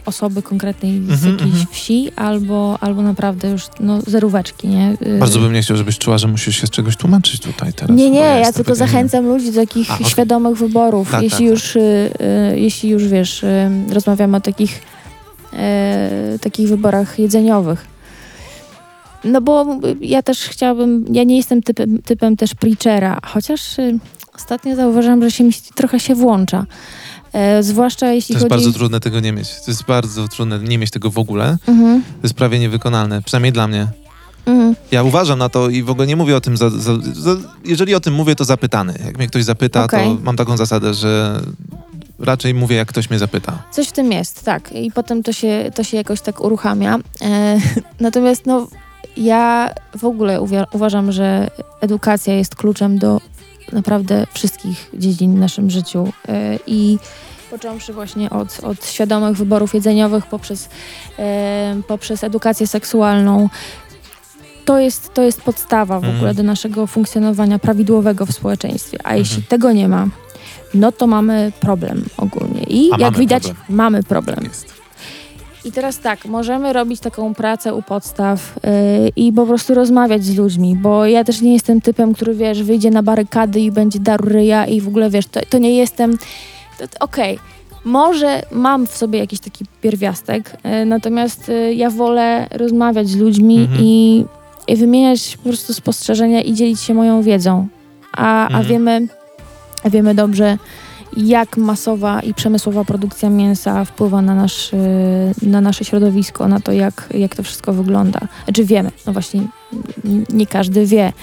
osoby konkretnej z Mhm, jakiejś mhm. wsi, albo, albo naprawdę już no, zeróweczki, nie? Y, Bardzo bym nie chciał, żebyś czuła, że musisz się z czegoś tłumaczyć tutaj teraz. nie, nie, ja, jestem tylko zachęcam ludzi do takich A, okej. świadomych wyborów. Tak, jeśli, tak, już, y, y, jeśli już, wiesz, y, rozmawiamy o takich, y, takich wyborach jedzeniowych. No bo ja też chciałabym, ja nie jestem typem, typem też preachera, chociaż y, ostatnio zauważyłam, że się mi trochę się włącza. E, zwłaszcza jeśli To jest chodzi... bardzo trudne tego nie mieć. To jest bardzo trudne nie mieć tego w ogóle. Mhm, To jest prawie niewykonalne, przynajmniej dla mnie. mhm. Ja uważam na to i w ogóle nie mówię o tym, za, za, za, jeżeli o tym mówię, to zapytany. Jak mnie ktoś zapyta, Okej. to mam taką zasadę, że raczej mówię, jak ktoś mnie zapyta. Coś w tym jest, tak. I potem to się, to się jakoś tak uruchamia. E, natomiast no, ja w ogóle uważam, że edukacja jest kluczem do naprawdę wszystkich dziedzin w naszym życiu. E, I począwszy właśnie od, od świadomych wyborów jedzeniowych poprzez, e, poprzez edukację seksualną. To jest, to jest podstawa w Mhm. ogóle do naszego funkcjonowania prawidłowego w społeczeństwie. A jeśli Mhm. tego nie ma, no to mamy problem ogólnie. I A jak widać, problem. mamy problem. Jest. I teraz tak, możemy robić taką pracę u podstaw yy, i po prostu rozmawiać z ludźmi, bo ja też nie jestem typem, który wiesz, wyjdzie na barykady i będzie darł ryja i w ogóle wiesz, to, to nie jestem. Okej, może mam w sobie jakiś taki pierwiastek, yy, natomiast yy, ja wolę rozmawiać z ludźmi Mhm. i, i wymieniać po prostu spostrzeżenia i dzielić się moją wiedzą. A, a Mhm. wiemy, wiemy dobrze, jak masowa i przemysłowa produkcja mięsa wpływa na, nasz, y, na nasze środowisko, na to, jak, jak to wszystko wygląda. Znaczy wiemy, no właśnie nie każdy wie.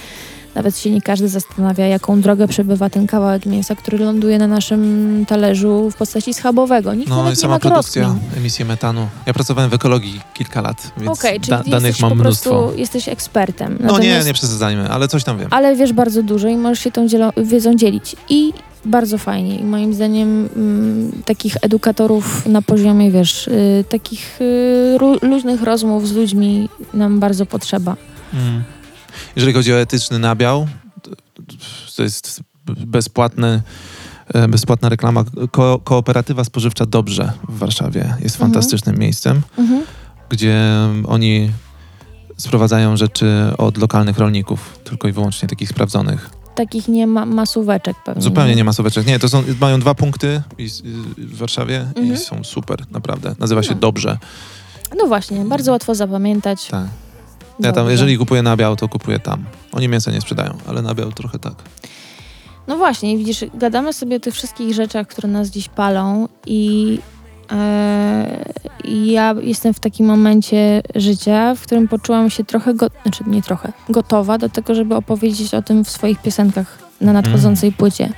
Nawet się nie każdy zastanawia, jaką drogę przebywa ten kawałek mięsa, który ląduje na naszym talerzu w postaci schabowego. Nikt No i sama ma produkcja, rozkmin. emisje metanu. Ja pracowałem w ekologii kilka lat, więc czyli da, danych mam po mnóstwo. prostu jesteś ekspertem. No nie, Natomiast- nie przesadzajmy, ale coś tam wiem. ale wiesz bardzo dużo i możesz się tą wiedzą dzielić. I bardzo fajnie. I moim zdaniem mm, takich edukatorów na poziomie, wiesz, y, takich y, luźnych rozmów z ludźmi nam bardzo potrzeba. Mm. Jeżeli chodzi o etyczny nabiał, to- jest bezpłatny, e, bezpłatna reklama. Ko kooperatywa spożywcza Dobrze w Warszawie jest Mhm. fantastycznym miejscem, Mhm. gdzie oni sprowadzają rzeczy od lokalnych rolników, tylko i wyłącznie takich sprawdzonych. Takich nie ma masóweczek pewnie. Zupełnie nie ma sóweczek. Nie, to są, mają dwa punkty i, i, w Warszawie Mhm. i są super, naprawdę. Nazywa się No. Dobrze. No właśnie, bardzo łatwo zapamiętać. Tak. Ja tam, jeżeli kupuję nabiał, to kupuję tam. Oni mięsa nie sprzedają, ale nabiał trochę tak. No właśnie, widzisz, gadamy sobie o tych wszystkich rzeczach, które nas dziś palą i e, i ja jestem w takim momencie życia, w którym poczułam się trochę, go, znaczy nie trochę, gotowa do tego, żeby opowiedzieć o tym w swoich piosenkach na nadchodzącej płycie,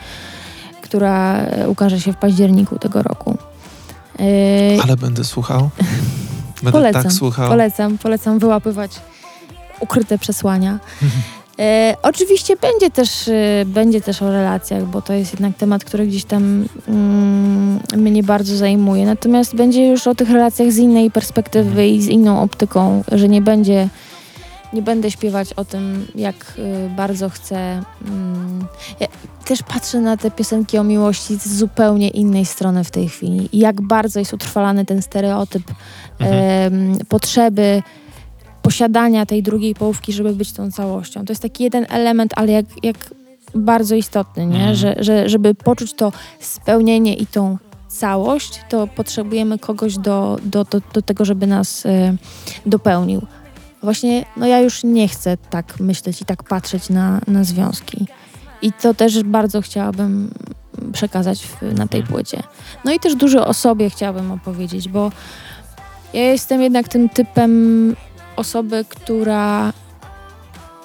która ukaże się w październiku tego roku. E, Ale będę słuchał. Będę Polecam, tak słuchał. Polecam, polecam wyłapywać ukryte przesłania. E, oczywiście będzie też, e, będzie też o relacjach, bo to jest jednak temat, który gdzieś tam mm, mnie bardzo zajmuje. Natomiast będzie już o tych relacjach z innej perspektywy i z inną optyką, że nie będzie, nie będę śpiewać o tym, jak y, bardzo chcę. Mm, ja też patrzę na te piosenki o miłości z zupełnie innej strony w tej chwili. I jak bardzo jest utrwalany ten stereotyp em, potrzeby posiadania tej drugiej połówki, żeby być tą całością. To jest taki jeden element, ale jak, jak bardzo istotny, nie? Mhm. Że, że, żeby poczuć to spełnienie i tą całość, to potrzebujemy kogoś do, do, do, do tego, żeby nas e, dopełnił. Właśnie, no ja już nie chcę tak myśleć i tak patrzeć na, na związki. I to też bardzo chciałabym przekazać w, na tej Mhm. płycie. No i też dużo o sobie chciałabym opowiedzieć, bo ja jestem jednak tym typem osoby, która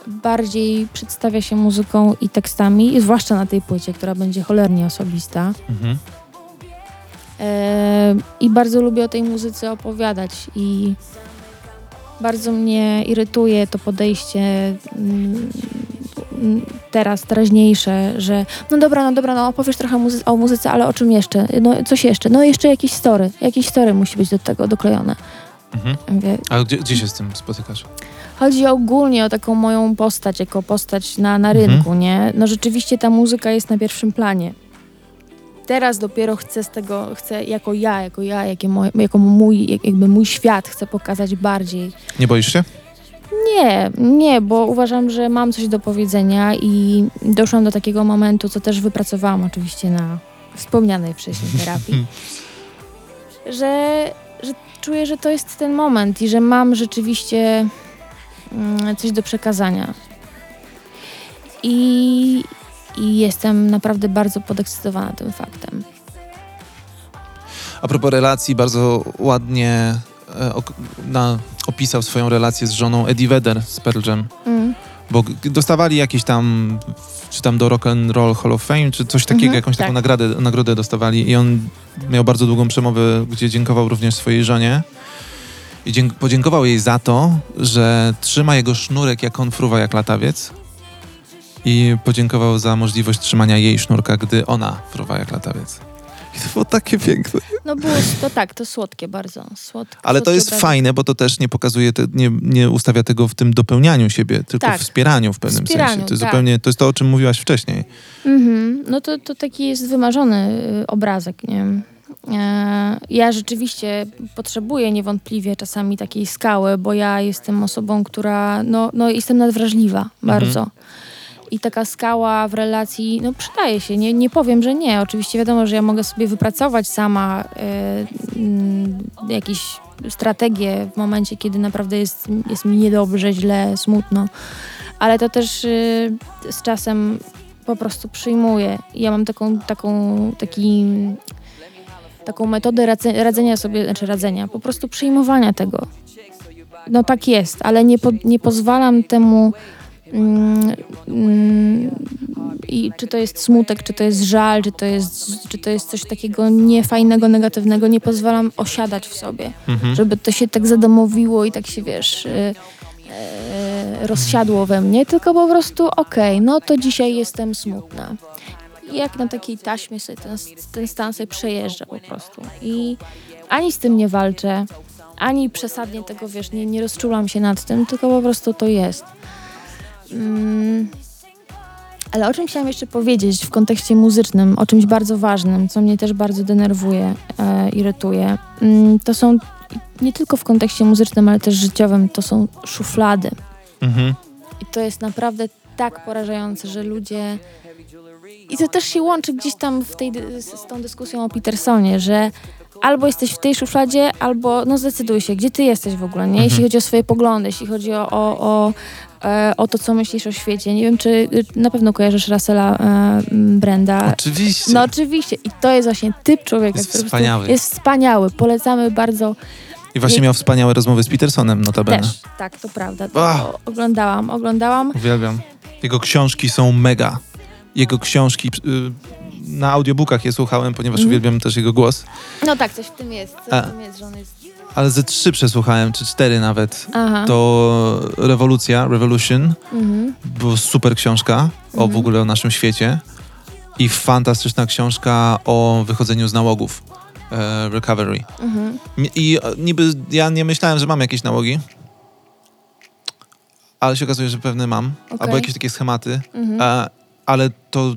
bardziej przedstawia się muzyką i tekstami, zwłaszcza na tej płycie, która będzie cholernie osobista. Mhm. E, I bardzo lubię o tej muzyce opowiadać i bardzo mnie irytuje to podejście mm, teraz, teraźniejsze, że no dobra, no dobra, no opowiesz trochę muzy- o muzyce, ale o czym jeszcze? No coś jeszcze? No jeszcze jakieś story. Jakieś story musi być do tego doklejone. Mhm. A gdzie, gdzie się z tym spotykasz? Chodzi ogólnie o taką moją postać, jako postać na, na Mhm. rynku, nie? No rzeczywiście ta muzyka jest na pierwszym planie. Teraz dopiero chcę z tego, chcę jako ja, jako ja, jakie moje, jako mój, jak- jakby mój świat chcę pokazać bardziej. Nie boisz się? Nie, nie, bo uważam, że mam coś do powiedzenia i doszłam do takiego momentu, co też wypracowałam oczywiście na wspomnianej wcześniej terapii, że, że czuję, że to jest ten moment i że mam rzeczywiście mm, coś do przekazania. I, I jestem naprawdę bardzo podekscytowana tym faktem. A propos relacji, bardzo ładnie e, na, opisał swoją relację z żoną Eddie Vedder z Pearl Jam. Mm. Bo dostawali jakieś tam, czy tam do Rock and Roll Hall of Fame, czy coś takiego, Mhm, jakąś taką tak. nagradę, nagrodę dostawali i on miał bardzo długą przemowę, gdzie dziękował również swojej żonie i dzięk- podziękował jej za to, że trzyma jego sznurek, jak on fruwa jak latawiec i podziękował za możliwość trzymania jej sznurka, gdy ona fruwa jak latawiec. I to było takie piękne. No było to tak, to słodkie bardzo. Słodkie, Ale to jest obrazy. fajne, bo to też nie pokazuje, te, nie, nie ustawia tego w tym dopełnianiu siebie, tylko Tak. w wspieraniu w pewnym Wspieraniu, sensie. To jest tak. zupełnie, to jest to, o czym mówiłaś wcześniej. Mhm. No to, to taki jest wymarzony y, obrazek, nie wiem. E, Ja rzeczywiście potrzebuję niewątpliwie czasami takiej skały, bo ja jestem osobą, która, no, no jestem nadwrażliwa bardzo. I taka skała w relacji, no przydaje się, nie, nie powiem, że nie. Oczywiście wiadomo, że ja mogę sobie wypracować sama mm, jakieś strategie w momencie, kiedy naprawdę jest, jest mi niedobrze, źle, smutno. Ale to też y, z czasem po prostu przyjmuję. Ja mam taką, taką, taki, taką metodę radze, radzenia sobie, znaczy radzenia, po prostu przyjmowania tego. No tak jest, ale nie, po, nie pozwalam temu i czy to jest smutek, czy to jest żal, czy to jest, czy to jest coś takiego niefajnego, negatywnego, nie pozwalam osiadać w sobie Mhm. żeby to się tak zadomowiło i tak się, wiesz, y, e, rozsiadło we mnie, tylko po prostu okej, no to dzisiaj jestem smutna. I jak na takiej taśmie sobie ten, ten stan sobie przejeżdża po prostu. I ani z tym nie walczę, ani przesadnie tego, wiesz, nie, nie rozczulam się nad tym, tylko po prostu to jest. Mm. Ale o czym chciałam jeszcze powiedzieć w kontekście muzycznym, o czymś bardzo ważnym, co mnie też bardzo denerwuje, e, irytuje, mm, to są nie tylko w kontekście muzycznym, ale też życiowym, to są szuflady. Mhm. I to jest naprawdę tak porażające, że ludzie. I to też się łączy gdzieś tam w tej, z, tą dyskusją o Petersonie, że albo jesteś w tej szufladzie, albo no zdecyduj się, gdzie ty jesteś w ogóle, nie? Jeśli chodzi o swoje poglądy, jeśli chodzi o, o, o, o to, co myślisz o świecie. Nie wiem, czy y, na pewno kojarzysz Russella e, Brenda. Oczywiście. No oczywiście. I to jest właśnie typ człowieka, Jest wspaniały. jest wspaniały. Polecamy bardzo I właśnie miał wspaniałe rozmowy z Petersonem, notabene. też. Tak, to prawda. To Ach. oglądałam, oglądałam. Uwielbiam. Jego książki są mega. Jego książki y, na audiobookach je słuchałem, ponieważ Mhm. uwielbiam też jego głos. No tak, coś w tym jest. Coś w tym jest, że on jest... Ale ze trzy przesłuchałem, czy cztery nawet. Aha. To Rewolucja, Revolution, Mhm. była super książka o w Mhm. ogóle o naszym świecie. I fantastyczna książka o wychodzeniu z nałogów. E, recovery. Mhm. I e, niby ja nie myślałem, że mam jakieś nałogi, ale się okazuje, że pewne mam. Okej. Albo jakieś takie schematy. Mhm. E, ale to,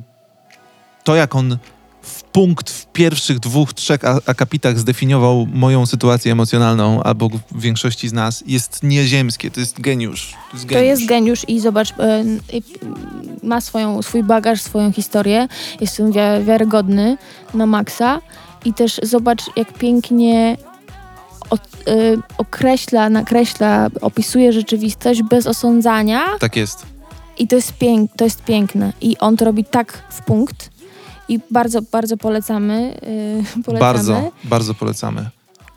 to, jak on w punkt w pierwszych dwóch, trzech akapitach zdefiniował moją sytuację emocjonalną, albo w większości z nas, jest nieziemskie. To jest geniusz. To jest To geniusz. jest geniusz i zobacz, e, ma swoją, swój bagaż, swoją historię, jest w tym wi- wiarygodny na maksa i też zobacz, jak pięknie o, e, określa, nakreśla, opisuje rzeczywistość bez osądzania Tak jest. i to jest, pięk, to jest piękne i on to robi tak w punkt i bardzo, bardzo polecamy. e, polecamy. Bardzo, bardzo polecamy.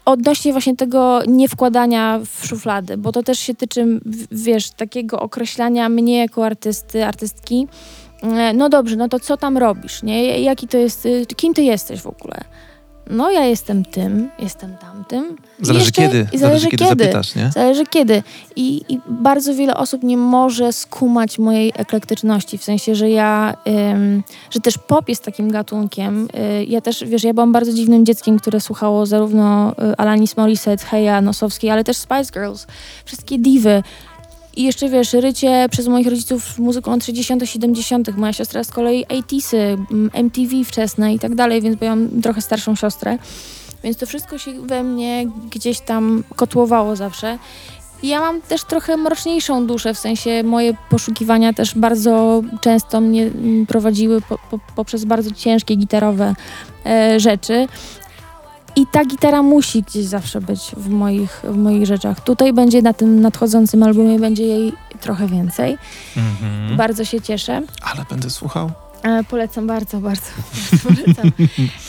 Odnośnie właśnie tego nie wkładania w szuflady, bo to też się tyczy, wiesz, takiego określania mnie jako artysty, artystki. E, No dobrze, no to co tam robisz, nie? Jaki to jest, y, kim ty jesteś w ogóle? No ja jestem tym, jestem tamtym. Zależy jeszcze- kiedy. I Zależy kiedy zapytasz, nie? Zależy kiedy. I, I bardzo wiele osób nie może skumać mojej eklektyczności, w sensie, że ja, ym, że też pop jest takim gatunkiem. Y, ja też, wiesz, ja byłam bardzo dziwnym dzieckiem, które słuchało zarówno y, Alanis Morissette, Heja Nosowskiej, ale też Spice Girls, wszystkie diwy. I jeszcze, wiesz, rycie przez moich rodziców muzyką lat 60., 70., moja siostra z kolei 80sy, m, MTV wczesne i tak dalej, więc bo ja trochę starszą siostrę. Więc to wszystko się we mnie gdzieś tam kotłowało zawsze. Ja mam też trochę mroczniejszą duszę, w sensie moje poszukiwania też bardzo często mnie mm, prowadziły po, po, poprzez bardzo ciężkie gitarowe e, rzeczy. I ta gitara musi gdzieś zawsze być w moich, w moich rzeczach. Tutaj będzie na tym nadchodzącym albumie, będzie jej trochę więcej. Mhm. Bardzo się cieszę. Ale będę słuchał. E, polecam bardzo, bardzo. polecam.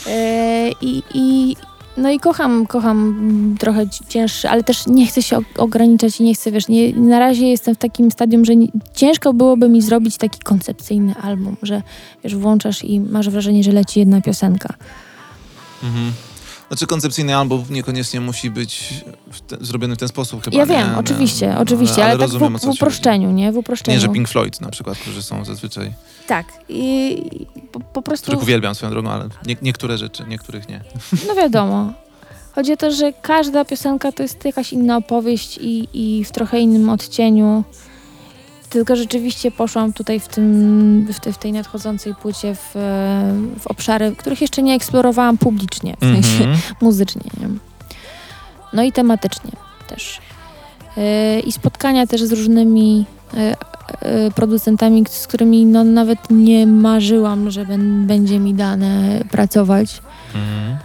E, i, i, no i kocham, kocham trochę ci- cięższy, ale też nie chcę się ograniczać i nie chcę, wiesz, nie, na razie jestem w takim stadium, że nie, ciężko byłoby mi zrobić taki koncepcyjny album, że wiesz, włączasz i masz wrażenie, że leci jedna piosenka. Mhm. Znaczy koncepcyjny album niekoniecznie musi być w te, zrobiony w ten sposób chyba. ja nie? wiem, No, oczywiście, ale- oczywiście, ale, tak rozumiem, o w, w uproszczeniu, nie? W uproszczeniu. Nie, że Pink Floyd na przykład, którzy są zazwyczaj, Tak. I, i po, po prostu... których uwielbiam swoją drogą, ale nie, niektóre rzeczy, niektórych nie. No wiadomo. Chodzi o to, że każda piosenka to jest jakaś inna opowieść i, i w trochę innym odcieniu. Tylko rzeczywiście poszłam tutaj w, tym, w, tej, w tej nadchodzącej płycie w, w obszary, których jeszcze nie eksplorowałam publicznie, w sensie Mhm. muzycznie. Nie? No i tematycznie też. E, I spotkania też z różnymi e, producentami, z którymi no, nawet nie marzyłam, że ben, będzie mi dane pracować. Mhm.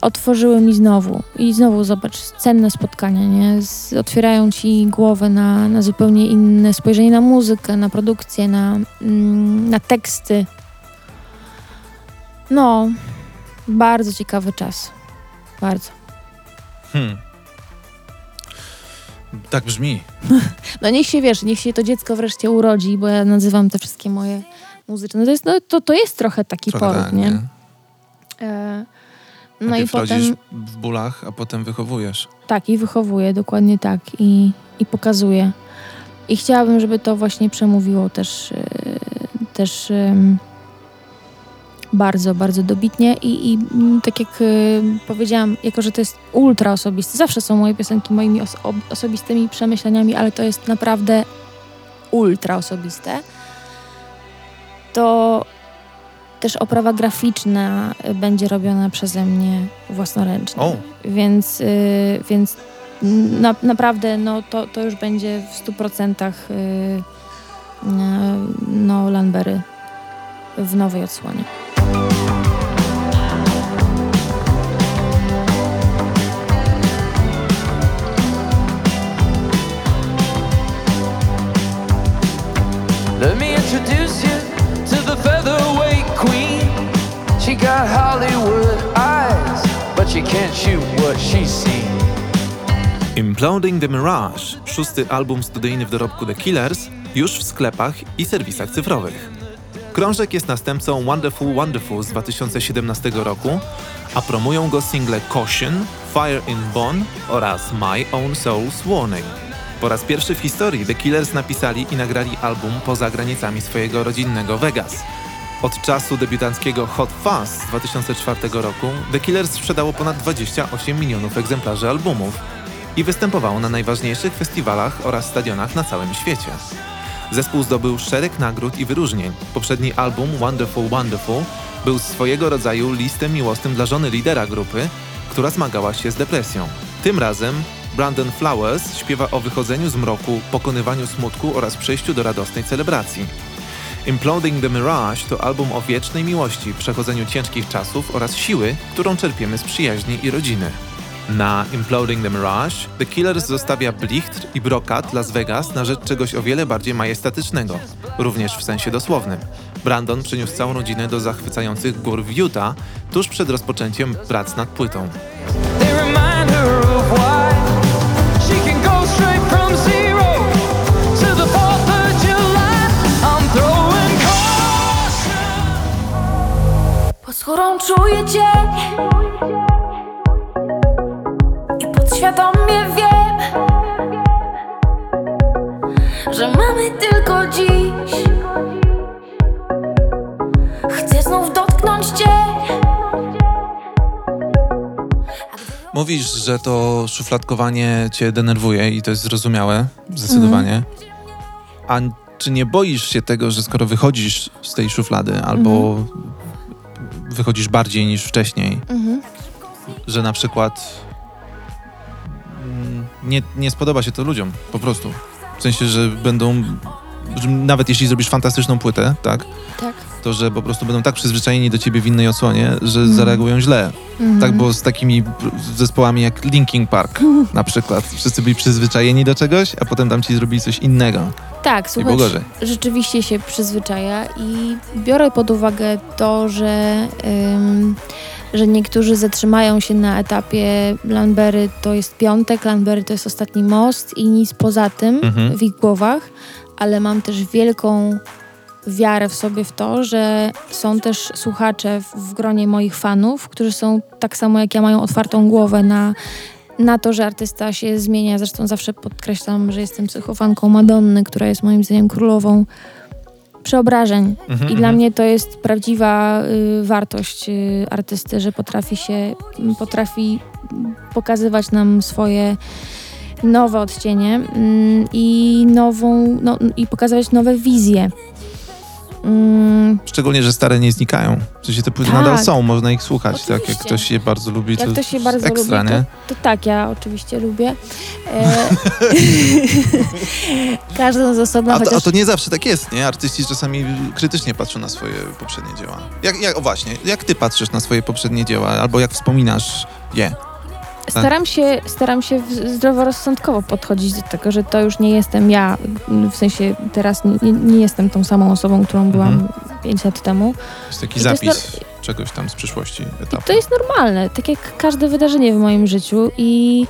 Otworzyły mi znowu. I znowu zobacz, cenne spotkania, nie? Z, otwierają ci głowę na, na zupełnie inne spojrzenie na muzykę, na produkcję, na, mm, na teksty. No, bardzo ciekawy czas. Bardzo. Hmm. Tak brzmi. No niech się wiesz, niech się to dziecko wreszcie urodzi, bo ja nazywam te wszystkie moje muzyczne. No to jest, no, to, to jest trochę taki Trochę poród, tak, nie? nie? E, no i Najpierw potem... rodzisz w bólach, a potem wychowujesz. Tak, i wychowuję, dokładnie tak. I, i pokazuję. I chciałabym, żeby to właśnie przemówiło też, yy, też bardzo, bardzo dobitnie. I, i tak jak y, powiedziałam, jako że to jest ultra osobiste, zawsze są moje piosenki moimi os- ob- osobistymi przemyśleniami, ale to jest naprawdę ultra osobiste, to też oprawa graficzna y, będzie robiona przeze mnie własnoręcznie. Oh. Więc, y, więc na, naprawdę no, to, to już będzie w 100% y, y, no, Lanbery w nowej odsłonie. Let me introduce you to the featherweight she can't shoot what she's seen. Imploding the Mirage, szósty album studyjny w dorobku The Killers, już w sklepach i serwisach cyfrowych. Krążek jest następcą Wonderful Wonderful z 2017 roku, a promują go single Caution, Fire in Bone oraz My Own Soul's Warning. Po raz pierwszy w historii The Killers napisali i nagrali album poza granicami swojego rodzinnego Vegas. Od czasu debiutanckiego Hot Fuzz z 2004 roku The Killers sprzedało ponad 28 milionów egzemplarzy albumów i występowało na najważniejszych festiwalach oraz stadionach na całym świecie. Zespół zdobył szereg nagród i wyróżnień. Poprzedni album Wonderful Wonderful był swojego rodzaju listem miłosnym dla żony lidera grupy, która zmagała się z depresją. Tym razem Brandon Flowers śpiewa o wychodzeniu z mroku, pokonywaniu smutku oraz przejściu do radosnej celebracji. Imploding the Mirage to album o wiecznej miłości, przechodzeniu ciężkich czasów oraz siły, którą czerpiemy z przyjaźni i rodziny. Na Imploding the Mirage The Killers zostawia blichtr i brokat Las Vegas na rzecz czegoś o wiele bardziej majestatycznego, również w sensie dosłownym. Brandon przyniósł całą rodzinę do zachwycających gór w Utah tuż przed rozpoczęciem prac nad płytą. Skórą czuję cię. I podświadomie wiem Że mamy tylko dziś. Chcę znów dotknąć cię. Mówisz, że to szufladkowanie cię denerwuje i to jest zrozumiałe, zdecydowanie. A czy nie boisz się tego, że skoro wychodzisz z tej szuflady albo wychodzisz bardziej niż wcześniej, Mhm. że na przykład mm, nie, nie spodoba się to ludziom, po prostu. W sensie, że będą, że nawet jeśli zrobisz fantastyczną płytę, tak, Tak. To że po prostu będą tak przyzwyczajeni do ciebie w innej odsłonie, że Mhm. zareagują źle. Mhm. Tak było z takimi zespołami jak Linkin Park na przykład. Wszyscy byli przyzwyczajeni do czegoś, a potem tam ci zrobili coś innego Tak, słuchaj, rzeczywiście się przyzwyczaja i biorę pod uwagę to, że, ym, że niektórzy zatrzymają się na etapie Lanbery to jest piątek, Lanbery to jest ostatni most i nic poza tym Mhm. w ich głowach, ale mam też wielką wiarę w sobie w to, że są też słuchacze w, gronie moich fanów, którzy są tak samo jak ja, mają otwartą głowę na, na to, że artysta się zmienia. Zresztą zawsze podkreślam, że jestem psychofanką Madonny, która jest moim zdaniem królową przeobrażeń. Mhm, I dla mhm. mnie to jest prawdziwa y, wartość y, artysty, że potrafi się, m, potrafi pokazywać nam swoje nowe odcienie mm, i nową, no, i pokazywać nowe wizje. Mm, Szczególnie, że stare nie znikają. W sensie te płyty Tak. nadal są, można ich słuchać. Tak, jak ktoś je bardzo lubi, to Jak ktoś się jest bardzo ekstra, lubi, nie? to, to tak, ja oczywiście lubię. E, każdą z osobna, A to, chociaż a to nie zawsze tak jest, nie? Artyści czasami krytycznie patrzą na swoje poprzednie dzieła. Jak, jak, o właśnie, jak ty patrzysz na swoje poprzednie dzieła, albo jak wspominasz je? Staram się, staram się zdroworozsądkowo podchodzić do tego, że to już nie jestem ja, w sensie teraz nie, nie jestem tą samą osobą, którą byłam Mhm. 5 lat temu. Jest taki I to jest zapis czegoś tam z przyszłości I etapu. to jest normalne, tak jak każde wydarzenie w moim życiu i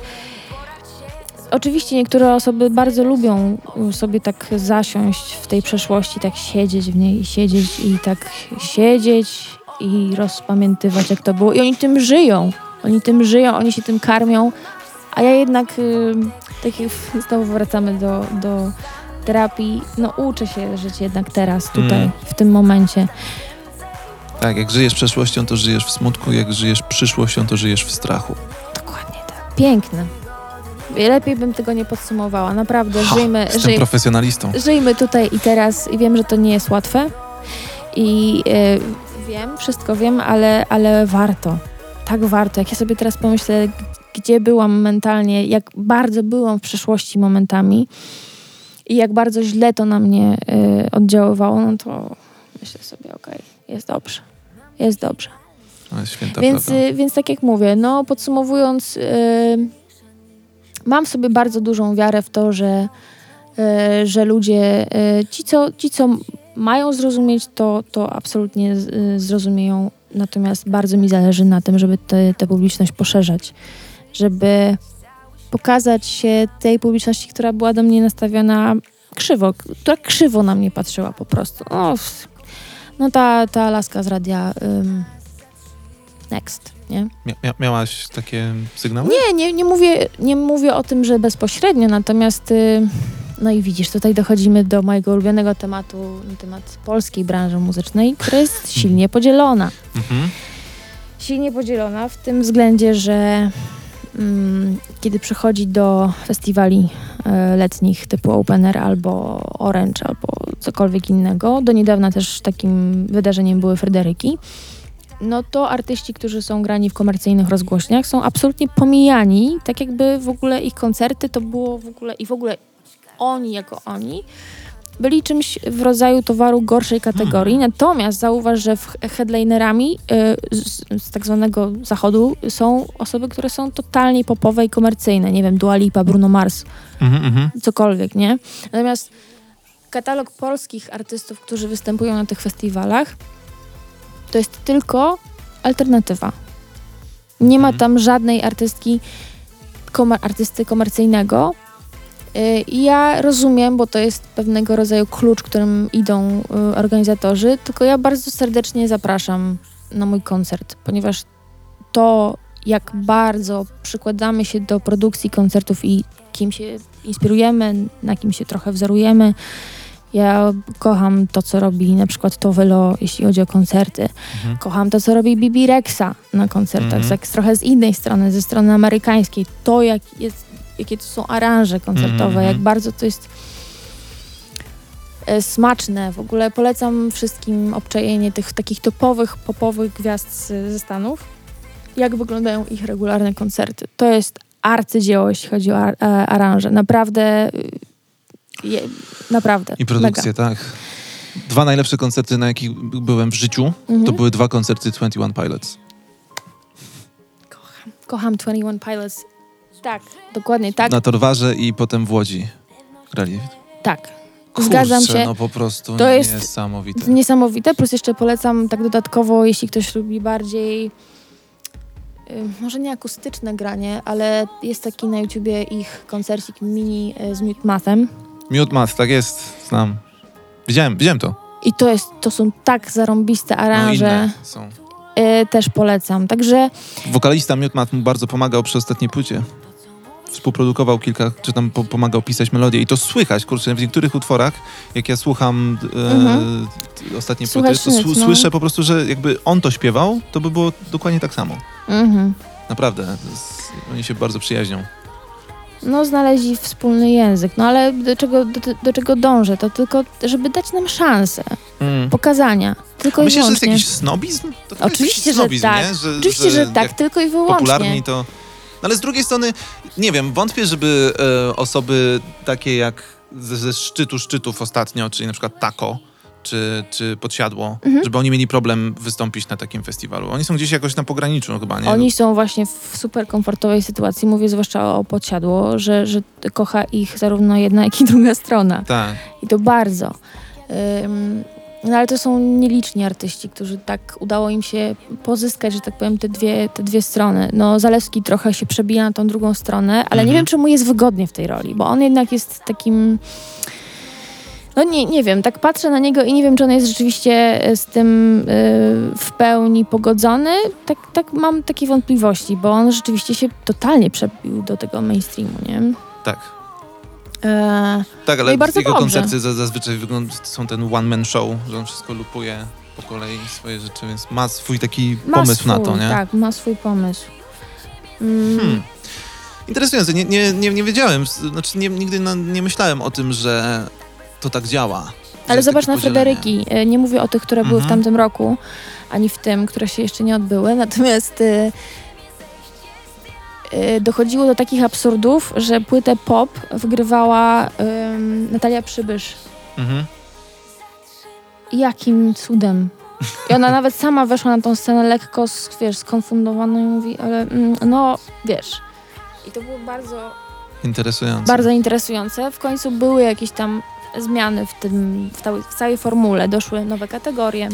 oczywiście niektóre osoby bardzo lubią sobie tak zasiąść w tej przeszłości, tak siedzieć w niej i siedzieć i tak siedzieć i rozpamiętywać jak to było i oni tym żyją, oni tym żyją, oni się tym karmią, a ja jednak y, tak jak znowu wracamy do, do terapii, no uczę się żyć jednak teraz, tutaj, Mm. w tym momencie. Tak, jak żyjesz przeszłością, to żyjesz w smutku, jak żyjesz przyszłością, to żyjesz w strachu. Dokładnie tak. Piękne. Lepiej bym tego nie podsumowała. Naprawdę, Ha, żyjmy, Jestem żyj, profesjonalistą. żyjmy tutaj i teraz i wiem, że to nie jest łatwe i e, wiem, wszystko wiem, ale, ale warto. Tak warto. Jak ja sobie teraz pomyślę, gdzie byłam mentalnie, jak bardzo byłam w przeszłości momentami i jak bardzo źle to na mnie e, oddziaływało, no to myślę sobie, okej, jest dobrze. Jest dobrze. Jest święta Więc, y, więc tak jak mówię, no podsumowując, y, mam sobie bardzo dużą wiarę w to, że, y, że ludzie, y, ci co, ci co mają zrozumieć, to, to absolutnie y, zrozumieją natomiast bardzo mi zależy na tym, żeby tę publiczność poszerzać, żeby pokazać się tej publiczności, która była do mnie nastawiona krzywo, która krzywo na mnie patrzyła po prostu. O, no ta, ta laska z radia ym, Next, nie? Mia miałaś takie sygnały? Nie, nie, nie, mówię, nie mówię o tym, że bezpośrednio, natomiast y, no i widzisz, tutaj dochodzimy do mojego ulubionego tematu, na temat polskiej branży muzycznej, która jest silnie podzielona. Mhm. Silnie podzielona w tym względzie, że mm, kiedy przychodzi do festiwali e, letnich typu Open Air albo Orange albo cokolwiek innego, do niedawna też takim wydarzeniem były Fryderyki, no to artyści, którzy są grani w komercyjnych rozgłośniach są absolutnie pomijani, tak jakby w ogóle ich koncerty to było w ogóle i w ogóle oni jako oni byli czymś w rodzaju towaru gorszej kategorii. Natomiast zauważ, że headlinerami y, z, z tak zwanego zachodu są osoby, które są totalnie popowe i komercyjne. Nie wiem, Dua Lipa, Bruno Mars, mhm. cokolwiek, nie? Natomiast katalog polskich artystów, którzy występują na tych festiwalach, to jest tylko alternatywa. Nie ma Mhm. tam żadnej artystki, komer- artysty komercyjnego. Y, I ja rozumiem, bo to jest pewnego rodzaju klucz, którym idą y, organizatorzy, tylko ja bardzo serdecznie zapraszam na mój koncert, ponieważ to, jak bardzo przykładamy się do produkcji koncertów i kim się inspirujemy, na kim się trochę wzorujemy. Ja kocham to, co robi na przykład Tovelo, jeśli chodzi o koncerty. Mhm. Kocham to, co robi Bibi Rexa na koncertach, Mhm. tak trochę z innej strony, ze strony amerykańskiej. To, jak jest, jakie to są aranże koncertowe, Mhm. jak bardzo to jest e, smaczne. W ogóle polecam wszystkim obczajenie tych takich topowych, popowych gwiazd ze Stanów. Jak wyglądają ich regularne koncerty. To jest arcydzieło, jeśli chodzi o ar, e, aranże. Naprawdę, y, je, naprawdę. I produkcję, tak. Dwa najlepsze koncerty, na jakich byłem w życiu, Mega. Mhm. to były dwa koncerty 21 Pilots. Kocham 21 Pilots. Tak, dokładnie tak. Na Torwarze i potem w Łodzi grali. Tak. Kurczę, Zgadzam się. no po prostu To jest- niesamowite. Niesamowite, plus jeszcze polecam tak dodatkowo, jeśli ktoś lubi bardziej y, może nie akustyczne granie, ale jest taki na YouTubie ich koncercik mini y, z Mute Mathem Miód Math, tak jest, znam. Widziałem, widziałem to. i to jest, to są tak zarąbiste No aranże, inne są. y, też polecam. Także Wokalista Miód Math mu bardzo pomagał przy ostatniej płycie. Współprodukował kilka, czy tam po, pomagał pisać melodię i to słychać, kurczę, w niektórych utworach, jak ja słucham e, Mhm. ostatnie płyty, to nic, no. słyszę po prostu, że jakby on to śpiewał, to by było dokładnie tak samo. mhm. Naprawdę, to jest, oni się bardzo przyjaźnią. no znaleźli wspólny język, no ale do czego, do, do czego dążę? To tylko, żeby dać nam szansę Mm. pokazania. Tylko Myślisz, i że jest wyłącznie. jakiś snobizm? To trochę jest Oczywiście, jakiś że snobizm, tak. Że, Oczywiście, że, tak, jak tylko i wyłącznie. popularni to... No ale z drugiej strony, nie wiem, wątpię, żeby e, osoby takie jak ze, ze szczytu szczytów ostatnio, czyli na przykład Taco, czy, czy Podsiadło, Mhm. żeby oni mieli problem wystąpić na takim festiwalu. Oni są gdzieś jakoś na pograniczu chyba, nie? Oni są właśnie w super komfortowej sytuacji. Mówię zwłaszcza o podsiadło, że, że kocha ich zarówno jedna, jak i druga strona. Tak. I to bardzo. Ym, no ale to są nieliczni artyści, którzy tak udało im się pozyskać, że tak powiem, te dwie, te dwie strony. No Zalewski trochę się przebija na tą drugą stronę, ale nie Mhm. wiem, czy mu jest wygodnie w tej roli, bo on jednak jest takim... No nie, nie wiem, tak patrzę na niego i nie wiem, czy on jest rzeczywiście z tym y, w pełni pogodzony. Tak, tak mam takie wątpliwości, bo on rzeczywiście się totalnie przebił do tego mainstreamu, nie? Tak. E, Tak, No ale bardzo jego dobrze. koncerty za- zazwyczaj są ten one-man show, że on wszystko lupuje po kolei swoje rzeczy, więc ma swój taki ma pomysł swój, na to, nie? Tak, ma swój pomysł. Mm, Hmm. Interesujące, nie, nie, nie, nie wiedziałem, znaczy nie, nigdy na, nie myślałem o tym, że to tak działa. Ale zobacz na. Fryderyki. E, Nie mówię o tych, które były w Mhm. tamtym roku, ani w tym, które się jeszcze nie odbyły. Natomiast e, dochodziło do takich absurdów, że płytę pop wygrywała em, Natalia Przybysz. Mhm. Jakim cudem? I ona nawet sama weszła na tą scenę lekko, wiesz, skonfundowana i mówi, ale mm, no, wiesz. I to było bardzo Interesujące. bardzo interesujące. W końcu były jakieś tam zmiany w, tym, w, całej, w całej formule, doszły nowe kategorie.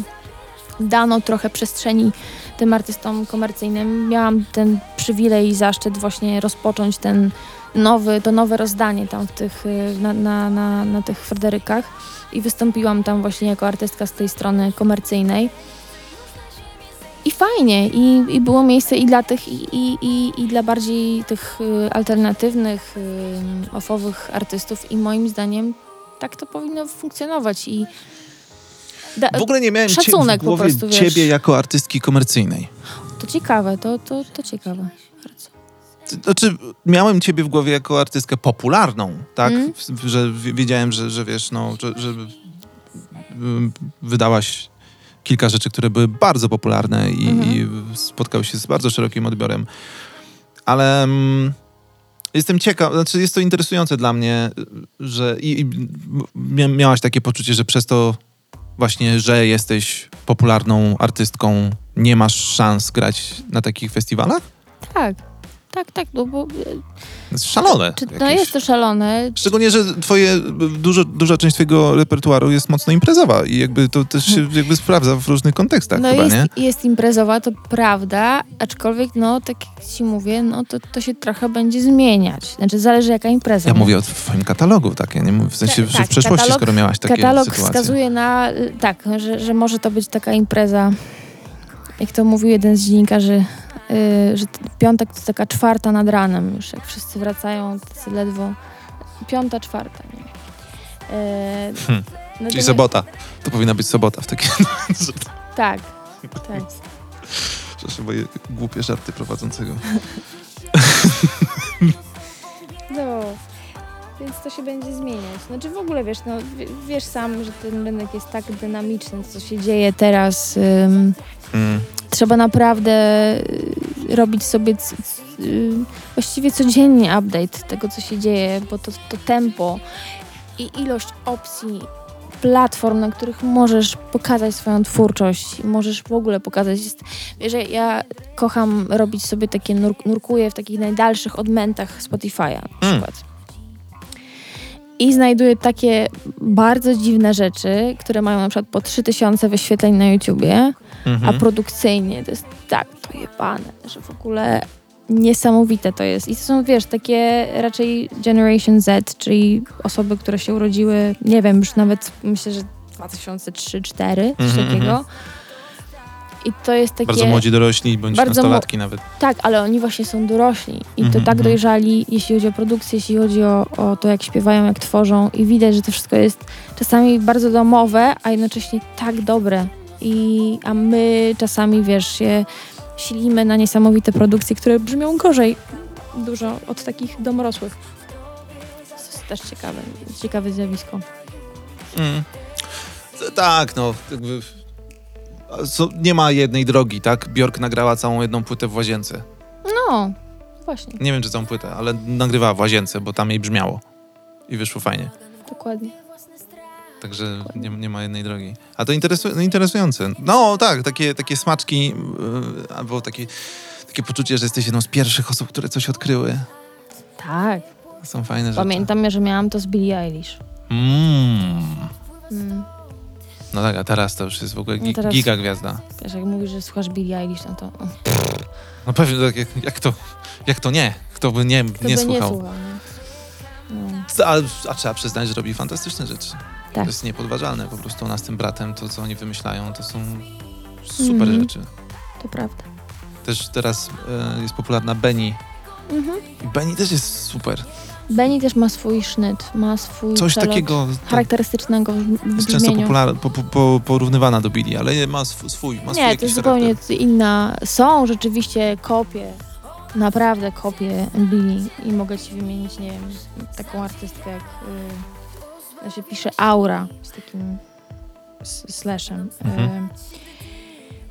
Dano trochę przestrzeni tym artystom komercyjnym. Miałam ten przywilej i zaszczyt właśnie rozpocząć ten nowy, to nowe rozdanie tam w tych, y, na, na, na, na tych Fryderykach i wystąpiłam tam właśnie jako artystka z tej strony komercyjnej. I fajnie, i, i było miejsce i dla tych, i, i, i, i dla bardziej tych y, alternatywnych, y, ofowych artystów i moim zdaniem tak to powinno funkcjonować i da, W ogóle nie miałem cie- Szacunek w po głowie prostu, wiesz. ciebie jako artystki komercyjnej. to ciekawe, to, to, to ciekawe. Bardzo. Znaczy, miałem ciebie w głowie jako artystkę popularną, tak? Mm. W- Że wi- wiedziałem, że, że wiesz, no, że, że ym, wydałaś kilka rzeczy, które były bardzo popularne i, Mhm. i spotkały się z bardzo szerokim odbiorem. Ale mm, jestem ciekaw, znaczy jest to interesujące dla mnie, że i, i mia- miałaś takie poczucie, że przez to właśnie, że jesteś popularną artystką, nie masz szans grać na takich festiwalach? Tak, tak, tak, no bo To jest szalone. czy, no jakieś. jest to szalone. Szczególnie, że twoje, dużo, duża część twojego repertuaru jest mocno imprezowa i jakby to też się jakby sprawdza w różnych kontekstach No chyba, jest, nie? jest imprezowa, to prawda, aczkolwiek no tak jak ci mówię, no to, to się trochę będzie zmieniać. Znaczy zależy jaka impreza. Ja nie? mówię o twoim katalogu, tak? Ja nie mówię, w sensie, Ta- że tak, w przeszłości, katalog- skoro miałaś takie Katalog sytuacje. wskazuje na, y, tak, że, że może to być taka impreza, jak to mówił jeden z dziennikarzy, y, że piątek to taka czwarta nad ranem już, jak wszyscy wracają, tacy ledwo, piąta, czwarta, nie? E, Hmm. Czyli sobota. To powinna być sobota w takim... Tak, tak. Przepraszam, moje głupie żarty prowadzącego. No, więc to się będzie zmieniać. Znaczy w ogóle wiesz, no wiesz sam, że ten rynek jest tak dynamiczny, co się dzieje teraz. ym, Mm. trzeba naprawdę y, robić sobie y, właściwie codziennie update tego, co się dzieje, bo to, to tempo i ilość opcji, platform, na których możesz pokazać swoją twórczość, możesz w ogóle pokazać. Jest, wiesz, ja kocham robić sobie takie, nur, nurkuję w takich najdalszych odmętach Spotify'a na przykład. I znajduję takie bardzo dziwne rzeczy, które mają na przykład po 3000 wyświetleń na YouTubie, a Mhm. produkcyjnie to jest tak dojebane, że w ogóle niesamowite to jest. I to są, wiesz, takie raczej Generation Z, czyli osoby, które się urodziły, nie wiem, już nawet myślę, że 2003-2004, coś Mhm, takiego. I to jest takie... Bardzo młodzi dorośli, bądź Bardzo nastolatki nawet. Tak, ale oni właśnie są dorośli i to Mhm, tak mhm. dojrzali, jeśli chodzi o produkcję, jeśli chodzi o, o to, jak śpiewają, jak tworzą i widać, że to wszystko jest czasami bardzo domowe, a jednocześnie tak dobre. I, a my czasami, wiesz, się silimy na niesamowite produkcje, które brzmią gorzej dużo od takich domorosłych. To jest też ciekawe, ciekawe zjawisko. Mm. Tak, no. Jakby, nie ma jednej drogi, tak? Bjork nagrała całą jedną płytę w łazience. No, właśnie, Nie wiem, czy całą płytę, ale nagrywała w łazience, bo tam jej brzmiało. I wyszło fajnie. dokładnie. Także nie, nie ma jednej drogi. A to interesu, no, interesujące. No tak, takie, takie smaczki, yy, albo takie, takie poczucie, że jesteś jedną z pierwszych osób, które coś odkryły. Tak, są fajne rzeczy. pamiętam, że miałam to z Billie Eilish. Mm. Mm. No tak, a teraz to już jest w ogóle gi- No teraz- giga gwiazda. Wiesz, jak mówisz, że słuchasz Billie Eilish, no to No pewnie, tak, jak, jak, to, jak to nie? Kto by nie, nie słuchał? słuchał. Nie? No, A, a trzeba przyznać, że robi fantastyczne rzeczy. Tak. To jest niepodważalne. Po prostu ona z tym bratem, to co oni wymyślają, to są super Mhm. rzeczy. to prawda. Też teraz e, jest popularna Benny. Mhm. I Benny też jest super. Benny też ma swój sznyt, ma swój Coś takiego charakterystycznego w, jest często popular, po, po, po, porównywana do Billy, ale ma sw, swój, ma swój Nie, to jest charakter. zupełnie inna. Są rzeczywiście kopie, naprawdę kopie Billy i mogę ci wymienić, nie wiem, taką artystkę jak y, się pisze Aura z takim slashem. Mhm. Y,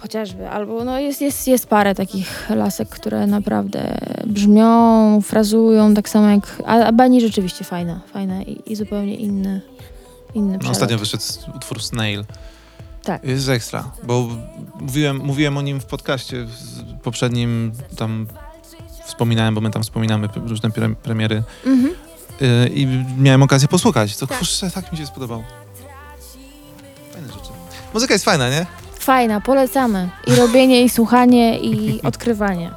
chociażby, albo no jest, jest, jest parę takich lasek, które naprawdę brzmią, frazują tak samo jak, a, a Benny rzeczywiście fajna, fajna i, i zupełnie inny, inny No, ostatnio wyszedł utwór Snail. Tak. Jest ekstra, bo mówiłem, mówiłem o nim w podcaście w poprzednim, tam wspominałem, bo my tam wspominamy różne pre premiery Mhm. yy, i miałem okazję posłuchać. To Tak. kurczę, tak mi się spodobał. Fajne rzeczy. Muzyka jest fajna, nie? Fajna, polecamy. I robienie, i słuchanie, i odkrywanie.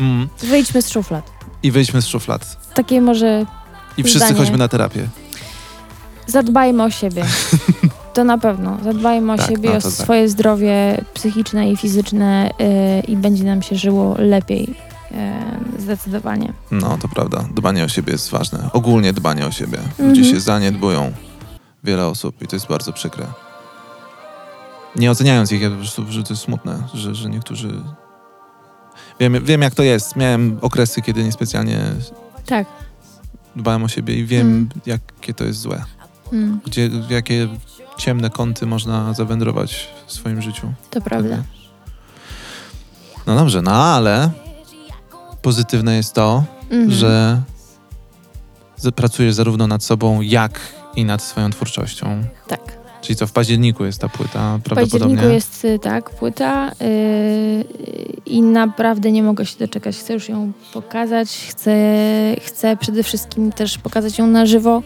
Mm. Wyjdźmy z szuflad. I wyjdźmy z szuflad. Takie może I wszyscy Zdanie. chodźmy na terapię. zadbajmy o siebie. To na pewno. Zadbajmy o Tak, siebie, no o tak. swoje zdrowie psychiczne i fizyczne yy, i będzie nam się żyło lepiej. Yy, zdecydowanie. No, to prawda. Dbanie o siebie jest ważne. Ogólnie dbanie o siebie. Ludzie Mhm. się zaniedbują. Wiele osób i to jest bardzo przykre. Nie oceniając ich, ja po prostu, że to jest smutne, że, że niektórzy... Wiem, wiem, jak to jest. Miałem okresy, kiedy niespecjalnie Tak. dbałem o siebie i wiem, Mm. jakie to jest złe. Mm, Gdzie, jakie ciemne kąty można zawędrować w swoim życiu. to prawda. No dobrze, no ale pozytywne jest to, Mhm. że z- pracujesz zarówno nad sobą, jak i nad swoją twórczością. Tak. Czyli co, w październiku jest ta płyta W prawdopodobnie? październiku jest y, tak, płyta yy, i naprawdę nie mogę się doczekać. Chcę już ją pokazać, chcę, chcę przede wszystkim też pokazać ją na żywo.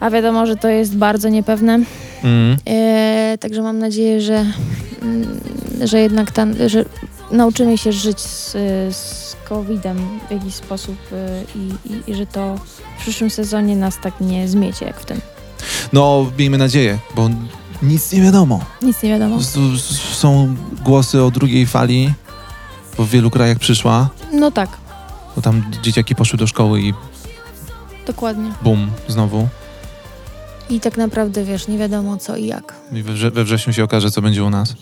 A wiadomo, że to jest bardzo niepewne. Mm. E, także mam nadzieję, że, mm, że jednak ta, że nauczymy się żyć z, z COVID-em w jakiś sposób i, i, i że to w przyszłym sezonie nas tak nie zmiecie jak w tym. No, miejmy nadzieję, bo nic nie wiadomo. Nic nie wiadomo. S- s- Są głosy o drugiej fali, bo w wielu krajach przyszła, No tak, bo tam dzieciaki poszły do szkoły i dokładnie. bum, znowu. I tak naprawdę wiesz, nie wiadomo co i jak. I we, wrze- we wrześniu się okaże, co będzie u nas.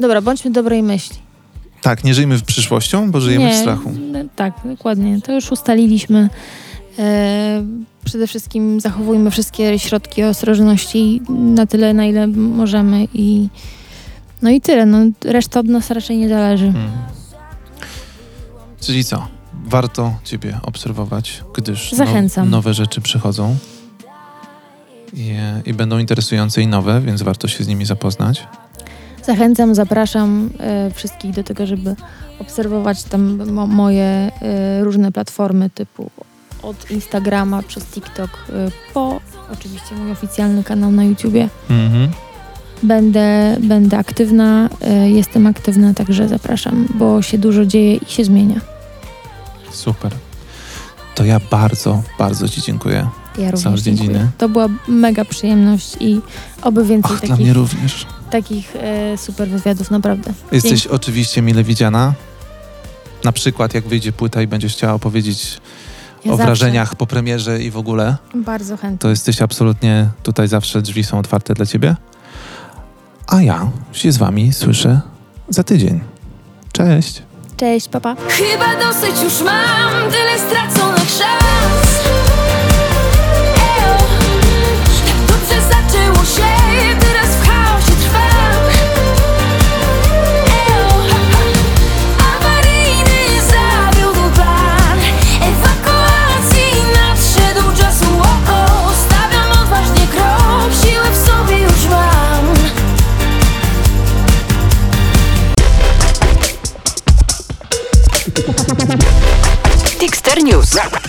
Dobra, bądźmy dobrej myśli. Tak, nie żyjmy w przyszłością, bo żyjemy w strachu. no, tak, dokładnie. To już ustaliliśmy. E, przede wszystkim zachowujmy wszystkie środki ostrożności na tyle, na ile możemy i no i tyle. No, reszta od nas raczej nie zależy. Mm. Czyli co? Warto Ciebie obserwować, gdyż. No, nowe rzeczy przychodzą i, i będą interesujące i nowe, więc warto się z nimi zapoznać. Zachęcam, zapraszam e, wszystkich do tego, żeby obserwować tam mo moje e, różne platformy typu od Instagrama przez TikTok e, po oczywiście mój oficjalny kanał na YouTubie. Mhm. Będę, będę aktywna, e, jestem aktywna, także zapraszam, bo się dużo dzieje i się zmienia. Super. To ja bardzo, bardzo Ci dziękuję. Ja również dziękuję. To była mega przyjemność i oby więcej Och, dla takich, mnie również. takich e, super wywiadów, naprawdę. Jesteś oczywiście mile widziana. Na przykład, jak wyjdzie płyta i będziesz chciała opowiedzieć Ja o zawsze wrażeniach po premierze i w ogóle, Bardzo chętnie. to jesteś absolutnie tutaj zawsze drzwi są otwarte dla ciebie. A ja się z wami słyszę za tydzień. Cześć. Cześć, papa. Chyba dosyć już mam tyle straconych szans Tixter News.